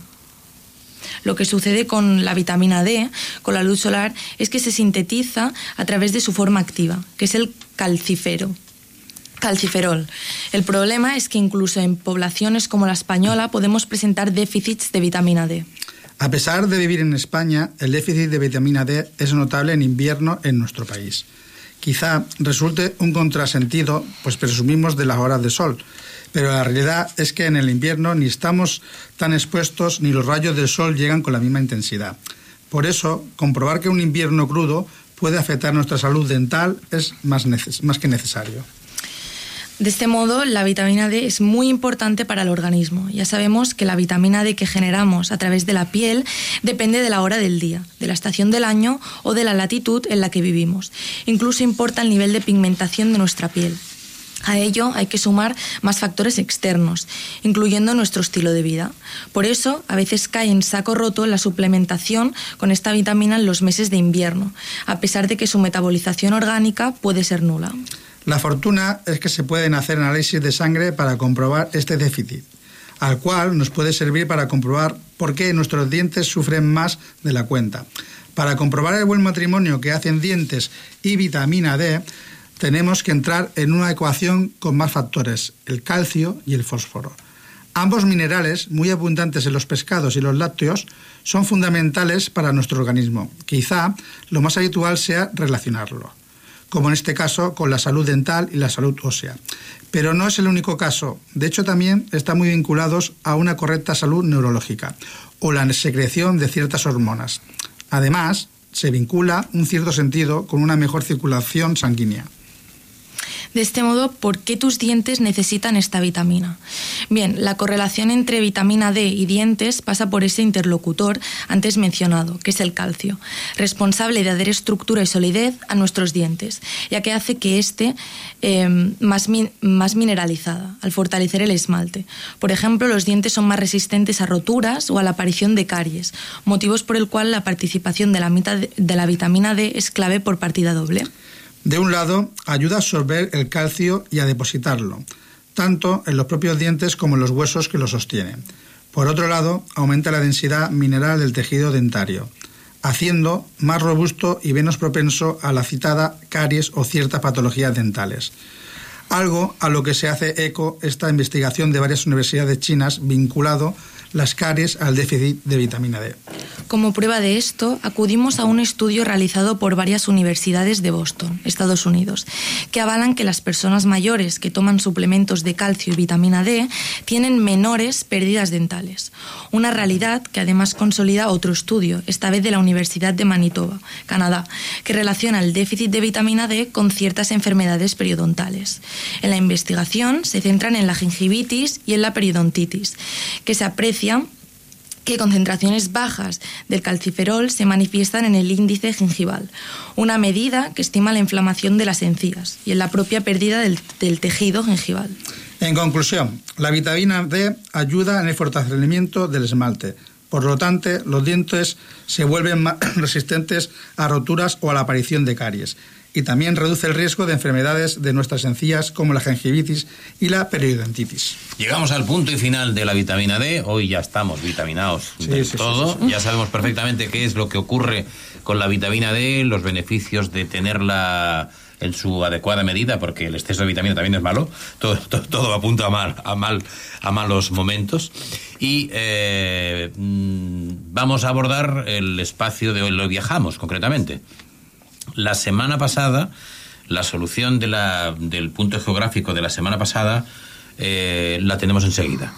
Lo que sucede con la vitamina D, con la luz solar, es que se sintetiza a través de su forma activa, que es el calcifero. Calciferol. El problema es que incluso en poblaciones como la española podemos presentar déficits de vitamina D. A pesar de vivir en España, el déficit de vitamina D es notable en invierno en nuestro país. Quizá resulte un contrasentido, pues presumimos de las horas de sol, pero la realidad es que en el invierno ni estamos tan expuestos ni los rayos del sol llegan con la misma intensidad. Por eso, comprobar que un invierno crudo puede afectar nuestra salud dental es más, que necesario. De este modo, la vitamina D es muy importante para el organismo. Ya sabemos que la vitamina D que generamos a través de la piel depende de la hora del día, de la estación del año o de la latitud en la que vivimos. Incluso importa el nivel de pigmentación de nuestra piel. A ello hay que sumar más factores externos, incluyendo nuestro estilo de vida. Por eso, a veces cae en saco roto la suplementación con esta vitamina en los meses de invierno, a pesar de que su metabolización orgánica puede ser nula. La fortuna es que se pueden hacer análisis de sangre para comprobar este déficit, al cual nos puede servir para comprobar por qué nuestros dientes sufren más de la cuenta. Para comprobar el buen matrimonio que hacen dientes y vitamina D, tenemos que entrar en una ecuación con más factores, el calcio y el fósforo. Ambos minerales, muy abundantes en los pescados y los lácteos, son fundamentales para nuestro organismo. Quizá lo más habitual sea relacionarlo, como en este caso con la salud dental y la salud ósea. Pero no es el único caso. De hecho, también están muy vinculados a una correcta salud neurológica o la secreción de ciertas hormonas. Además, se vincula un cierto sentido con una mejor circulación sanguínea. De este modo, ¿por qué tus dientes necesitan esta vitamina? Bien, la correlación entre vitamina D y dientes pasa por ese interlocutor antes mencionado, que es el calcio, responsable de dar estructura y solidez a nuestros dientes, ya que hace que esté eh, más, más mineralizada al fortalecer el esmalte. Por ejemplo, los dientes son más resistentes a roturas o a la aparición de caries, motivos por el cual la participación de la, de la vitamina D es clave por partida doble. De un lado, ayuda a absorber el calcio y a depositarlo, tanto en los propios dientes como en los huesos que lo sostienen. Por otro lado, aumenta la densidad mineral del tejido dentario, haciendo más robusto y menos propenso a la citada caries o ciertas patologías dentales. Algo a lo que se hace eco esta investigación de varias universidades chinas vinculado las caries al déficit de vitamina D. Como prueba de esto, acudimos a un estudio realizado por varias universidades de Boston, Estados Unidos, que avalan que las personas mayores que toman suplementos de calcio y vitamina D tienen menores pérdidas dentales. Una realidad que además consolida otro estudio, esta vez de la Universidad de Manitoba, Canadá, que relaciona el déficit de vitamina D con ciertas enfermedades periodontales. En la investigación se centran en la gingivitis y en la periodontitis, que se aprecia que concentraciones bajas del calciferol se manifiestan en el índice gingival, una medida que estima la inflamación de las encías y en la propia pérdida del, tejido gingival. En conclusión, la vitamina D ayuda en el fortalecimiento del esmalte. Por lo tanto, los dientes se vuelven más resistentes a roturas o a la aparición de caries y también reduce el riesgo de enfermedades de nuestras encías como la gingivitis y la periodontitis. Llegamos al punto y final de la vitamina D. Hoy ya estamos vitaminados Sí, del sí, sí, todo. sí. Ya sabemos perfectamente qué es lo que ocurre con la vitamina D, los beneficios de tenerla en su adecuada medida, porque el exceso de vitamina también es malo. Todo, todo, todo apunta a mal, a mal, a malos momentos. Y eh, mm, vamos a abordar el espacio de hoy. Lo viajamos, concretamente. La semana pasada, la solución de la, del punto geográfico de la semana pasada eh, la tenemos enseguida.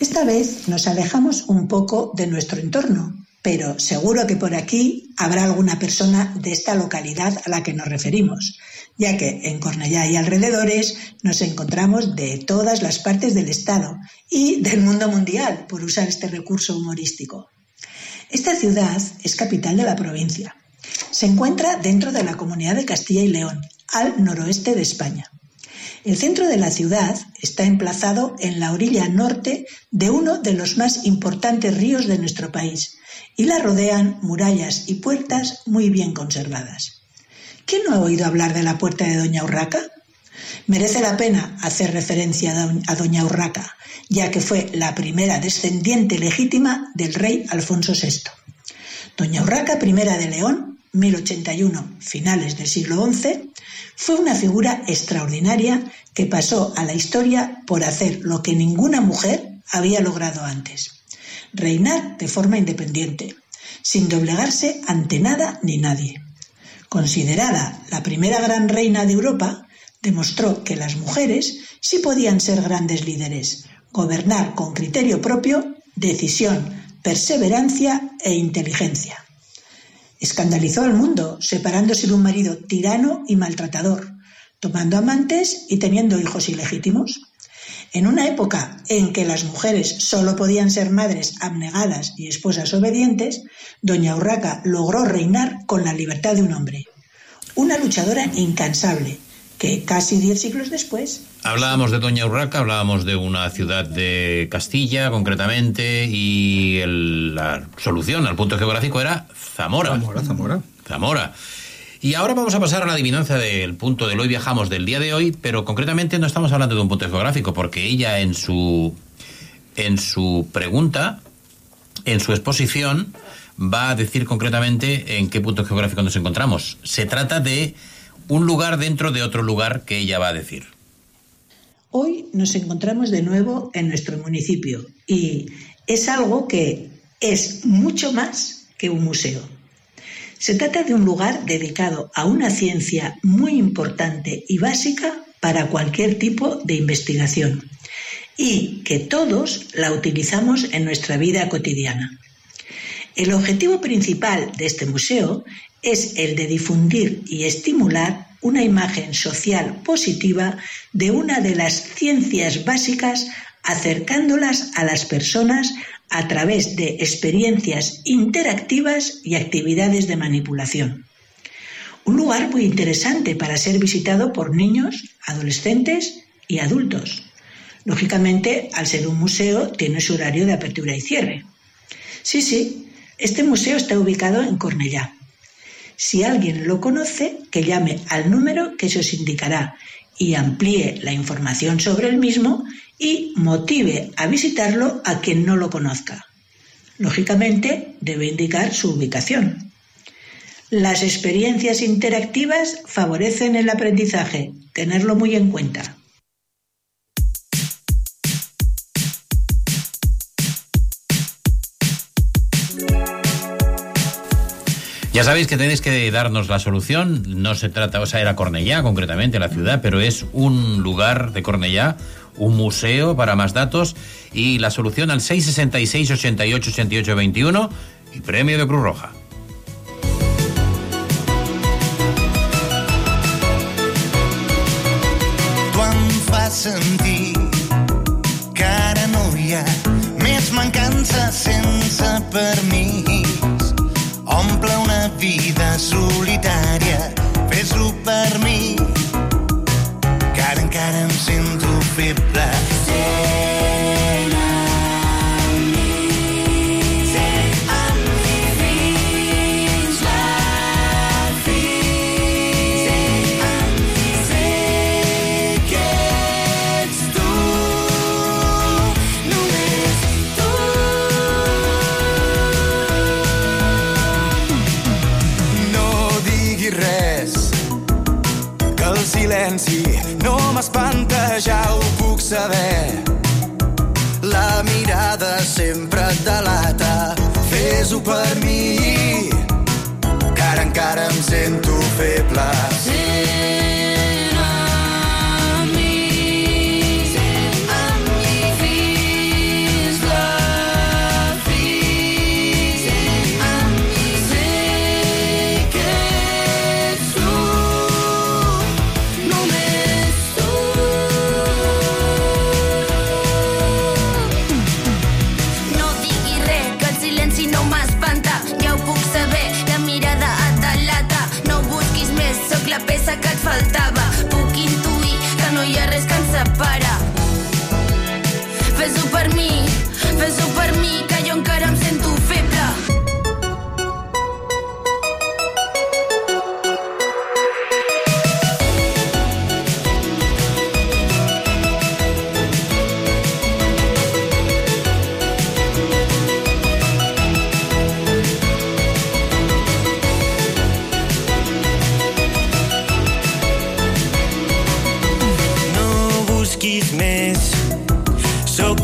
Esta vez nos alejamos un poco de nuestro entorno, pero seguro que por aquí habrá alguna persona de esta localidad a la que nos referimos, ya que en Cornellá y alrededores nos encontramos de todas las partes del Estado y del mundo mundial, por usar este recurso humorístico. Esta ciudad es capital de la provincia. Se encuentra dentro de la comunidad de Castilla y León, al noroeste de España. El centro de la ciudad está emplazado en la orilla norte de uno de los más importantes ríos de nuestro país y la rodean murallas y puertas muy bien conservadas. ¿Quién no ha oído hablar de la puerta de Doña Urraca? Merece la pena hacer referencia a do- a Doña Urraca, ya que fue la primera descendiente legítima del rey Alfonso VI. Doña Urraca I de León, 1081, finales del siglo XI, fue una figura extraordinaria que pasó a la historia por hacer lo que ninguna mujer había logrado antes. Reinar de forma independiente, sin doblegarse ante nada ni nadie. Considerada la primera gran reina de Europa, demostró que las mujeres sí podían ser grandes líderes, gobernar con criterio propio, decisión, perseverancia e inteligencia. Escandalizó al mundo, separándose de un marido tirano y maltratador, tomando amantes y teniendo hijos ilegítimos. En una época en que las mujeres solo podían ser madres abnegadas y esposas obedientes, doña Urraca logró reinar con la libertad de un hombre. Una luchadora incansable, que casi diez siglos después Hablábamos de Doña Urraca, hablábamos de una ciudad de Castilla, concretamente, y el- la solución al punto geográfico era Zamora. Zamora, Zamora. Zamora. Y ahora vamos a pasar a la adivinanza del punto del hoy viajamos del día de hoy, pero concretamente no estamos hablando de un punto geográfico, porque ella en su en su pregunta, en su exposición, va a decir concretamente en qué punto geográfico nos encontramos. Se trata de un lugar dentro de otro lugar que ella va a decir. Hoy nos encontramos de nuevo en nuestro municipio y es algo que es mucho más que un museo. Se trata de un lugar dedicado a una ciencia muy importante y básica para cualquier tipo de investigación y que todos la utilizamos en nuestra vida cotidiana. El objetivo principal de este museo es el de difundir y estimular una imagen social positiva de una de las ciencias básicas acercándolas a las personas a través de experiencias interactivas y actividades de manipulación. Un lugar muy interesante para ser visitado por niños, adolescentes y adultos. Lógicamente, al ser un museo, tiene su horario de apertura y cierre. Sí, sí, este museo está ubicado en Cornellá. Si alguien lo conoce, que llame al número que se os indicará y amplíe la información sobre el mismo y motive a visitarlo a quien no lo conozca. Lógicamente, debe indicar su ubicación. Las experiencias interactivas favorecen el aprendizaje, tenerlo muy en cuenta. Ya sabéis que tenéis que darnos la solución. No se trata, o sea, era Cornellá concretamente, la ciudad, pero es un lugar de Cornellá, un museo para más datos y la solución al 666 88 88 21 y premio de Cruz Roja. reply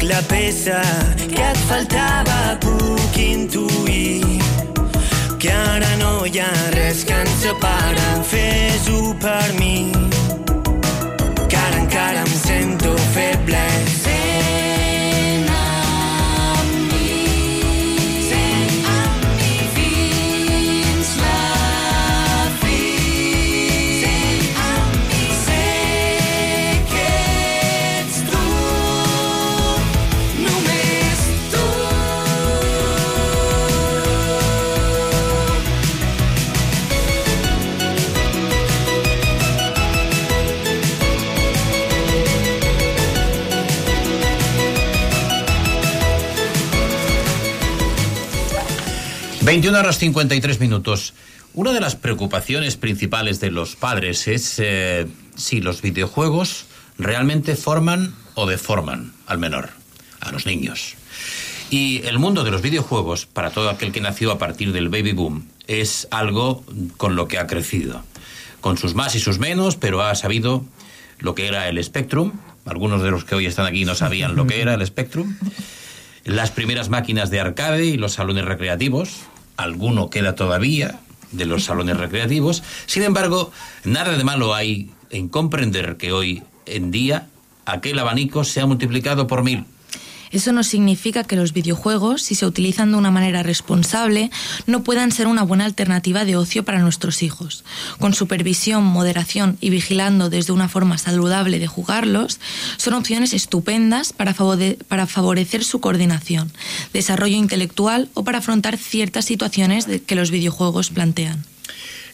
la peça que et faltava, puc intuir que ara no hi ha res que ens separa, fes-ho per mi, que ara encara em sento feble. ...21 horas 53 minutos. Una de las preocupaciones principales de los padres es eh, si los videojuegos realmente forman o deforman al menor, a los niños. Y el mundo de los videojuegos, para todo aquel que nació a partir del baby boom, es algo con lo que ha crecido. Con sus más y sus menos, pero ha sabido lo que era el Spectrum, algunos de los que hoy están aquí no sabían lo que era el Spectrum, las primeras máquinas de arcade y los salones recreativos, alguno queda todavía de los salones recreativos, sin embargo, nada de malo hay en comprender que hoy en día aquel abanico se ha multiplicado por mil. Eso no significa que los videojuegos, si se utilizan de una manera responsable, no puedan ser una buena alternativa de ocio para nuestros hijos. Con supervisión, moderación y vigilando desde una forma saludable de jugarlos, son opciones estupendas para, favorecer su coordinación, desarrollo intelectual o para afrontar ciertas situaciones que los videojuegos plantean.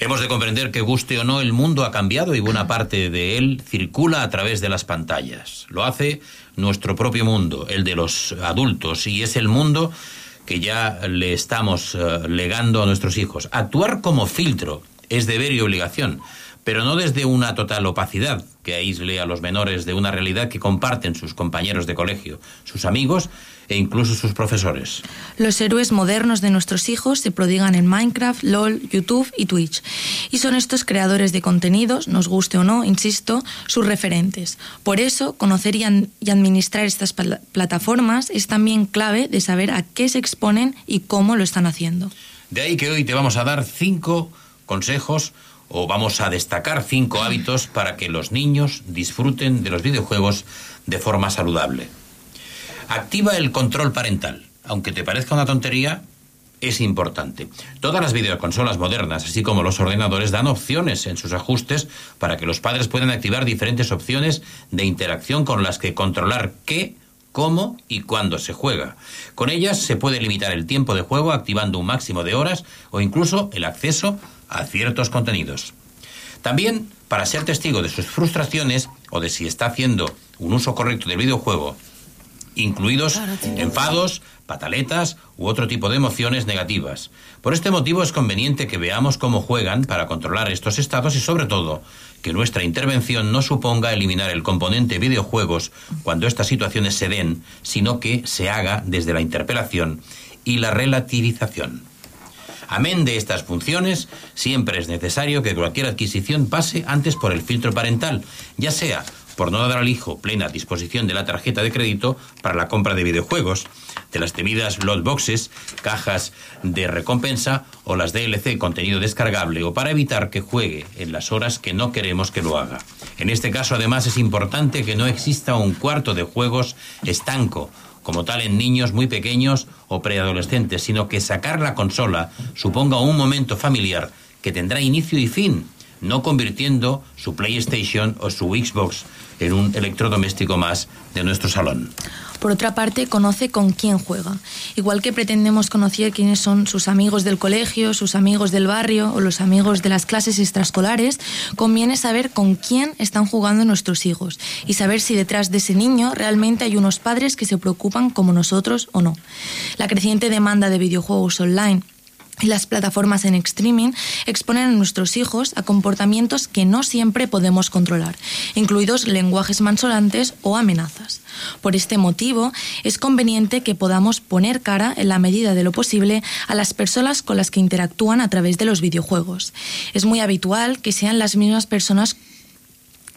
Hemos de comprender que guste o no, el mundo ha cambiado y buena parte de él circula a través de las pantallas. Lo hace nuestro propio mundo, el de los adultos, y es el mundo que ya le estamos eh, legando a nuestros hijos. Actuar como filtro es deber y obligación, pero no desde una total opacidad que aísle a los menores de una realidad que comparten sus compañeros de colegio, sus amigos e incluso sus profesores. Los héroes modernos de nuestros hijos se prodigan en Minecraft, LOL, YouTube y Twitch. Y son estos creadores de contenidos, nos guste o no, insisto, sus referentes. Por eso, conocer y, administrar estas plataformas es también clave de saber a qué se exponen y cómo lo están haciendo. De ahí que hoy te vamos a dar cinco consejos o vamos a destacar cinco hábitos para que los niños disfruten de los videojuegos de forma saludable. Activa el control parental. Aunque te parezca una tontería, es importante. Todas las videoconsolas modernas, así como los ordenadores, dan opciones en sus ajustes para que los padres puedan activar diferentes opciones de interacción con las que controlar qué, cómo y cuándo se juega. Con ellas se puede limitar el tiempo de juego activando un máximo de horas o incluso el acceso a ciertos contenidos. También, para ser testigo de sus frustraciones o de si está haciendo un uso correcto del videojuego, incluidos enfados, pataletas u otro tipo de emociones negativas. Por este motivo es conveniente que veamos cómo juegan para controlar estos estados y sobre todo que nuestra intervención no suponga eliminar el componente videojuegos cuando estas situaciones se den, sino que se haga desde la interpelación y la relativización. Amén de estas funciones, siempre es necesario que cualquier adquisición pase antes por el filtro parental, ya sea por no dar al hijo plena disposición de la tarjeta de crédito para la compra de videojuegos, de las temidas lot boxes, cajas de recompensa o las DLC contenido descargable o para evitar que juegue en las horas que no queremos que lo haga. En este caso además es importante que no exista un cuarto de juegos estanco como tal en niños muy pequeños o preadolescentes, sino que sacar la consola suponga un momento familiar que tendrá inicio y fin, no convirtiendo su PlayStation o su Xbox en un electrodoméstico más de nuestro salón. Por otra parte, conoce con quién juega. Igual que pretendemos conocer quiénes son sus amigos del colegio, sus amigos del barrio o los amigos de las clases extraescolares, conviene saber con quién están jugando nuestros hijos y saber si detrás de ese niño realmente hay unos padres que se preocupan como nosotros o no. La creciente demanda de videojuegos online y las plataformas en streaming exponen a nuestros hijos a comportamientos que no siempre podemos controlar, incluidos lenguajes mansolantes o amenazas. Por este motivo, es conveniente que podamos poner cara, en la medida de lo posible, a las personas con las que interactúan a través de los videojuegos. Es muy habitual que sean las mismas personas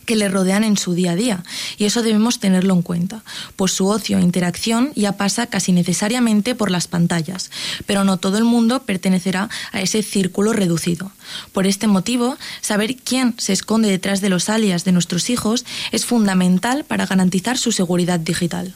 que le rodean en su día a día, y eso debemos tenerlo en cuenta, pues su ocio e interacción ya pasa casi necesariamente por las pantallas, pero no todo el mundo pertenecerá a ese círculo reducido. Por este motivo, saber quién se esconde detrás de los alias de nuestros hijos es fundamental para garantizar su seguridad digital.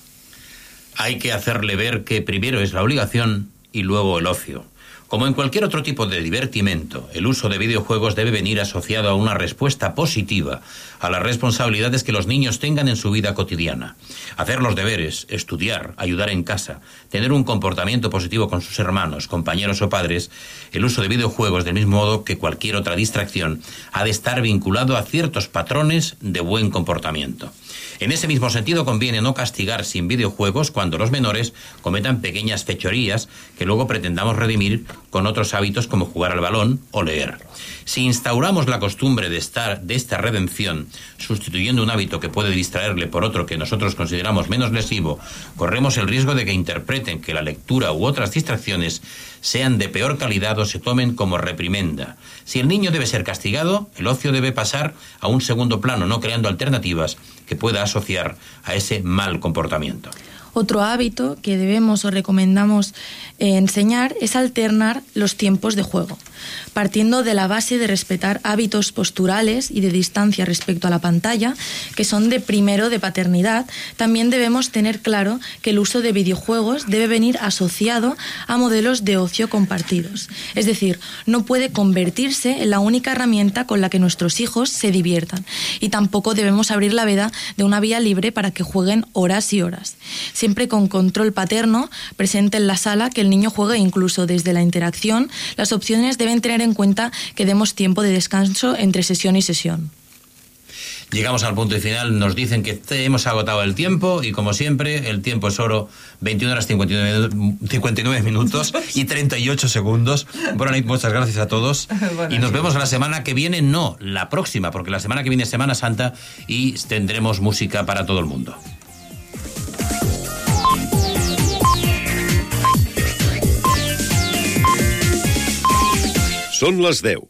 Hay que hacerle ver que primero es la obligación y luego el ocio. Como en cualquier otro tipo de divertimento, el uso de videojuegos debe venir asociado a una respuesta positiva a las responsabilidades que los niños tengan en su vida cotidiana. Hacer los deberes, estudiar, ayudar en casa, tener un comportamiento positivo con sus hermanos, compañeros o padres, el uso de videojuegos del mismo modo que cualquier otra distracción ha de estar vinculado a ciertos patrones de buen comportamiento. En ese mismo sentido, conviene no castigar sin videojuegos cuando los menores cometan pequeñas fechorías que luego pretendamos redimir con otros hábitos como jugar al balón o leer. Si instauramos la costumbre de estar de esta redención, sustituyendo un hábito que puede distraerle por otro que nosotros consideramos menos lesivo, corremos el riesgo de que interpreten que la lectura u otras distracciones sean de peor calidad o se tomen como reprimenda. Si el niño debe ser castigado, el ocio debe pasar a un segundo plano, no creando alternativas que pueda asociar a ese mal comportamiento. Otro hábito que debemos o recomendamos eh, enseñar es alternar los tiempos de juego, partiendo de la base de respetar hábitos posturales y de distancia respecto a la pantalla, que son de primero de paternidad. También debemos tener claro que el uso de videojuegos debe venir asociado a modelos de ocio compartidos. Es decir, no puede convertirse en la única herramienta con la que nuestros hijos se diviertan. Y tampoco debemos abrir la veda de una vía libre para que jueguen horas y horas siempre con control paterno presente en la sala, que el niño juegue incluso desde la interacción. Las opciones deben tener en cuenta que demos tiempo de descanso entre sesión y sesión. Llegamos al punto y final, nos dicen que hemos agotado el tiempo y como siempre, el tiempo es oro, 21 horas 59, 59 minutos y 38 segundos. Bueno, muchas gracias a todos y nos vemos la semana que viene, no, la próxima, porque la semana que viene es Semana Santa y tendremos música para todo el mundo. Són les 10.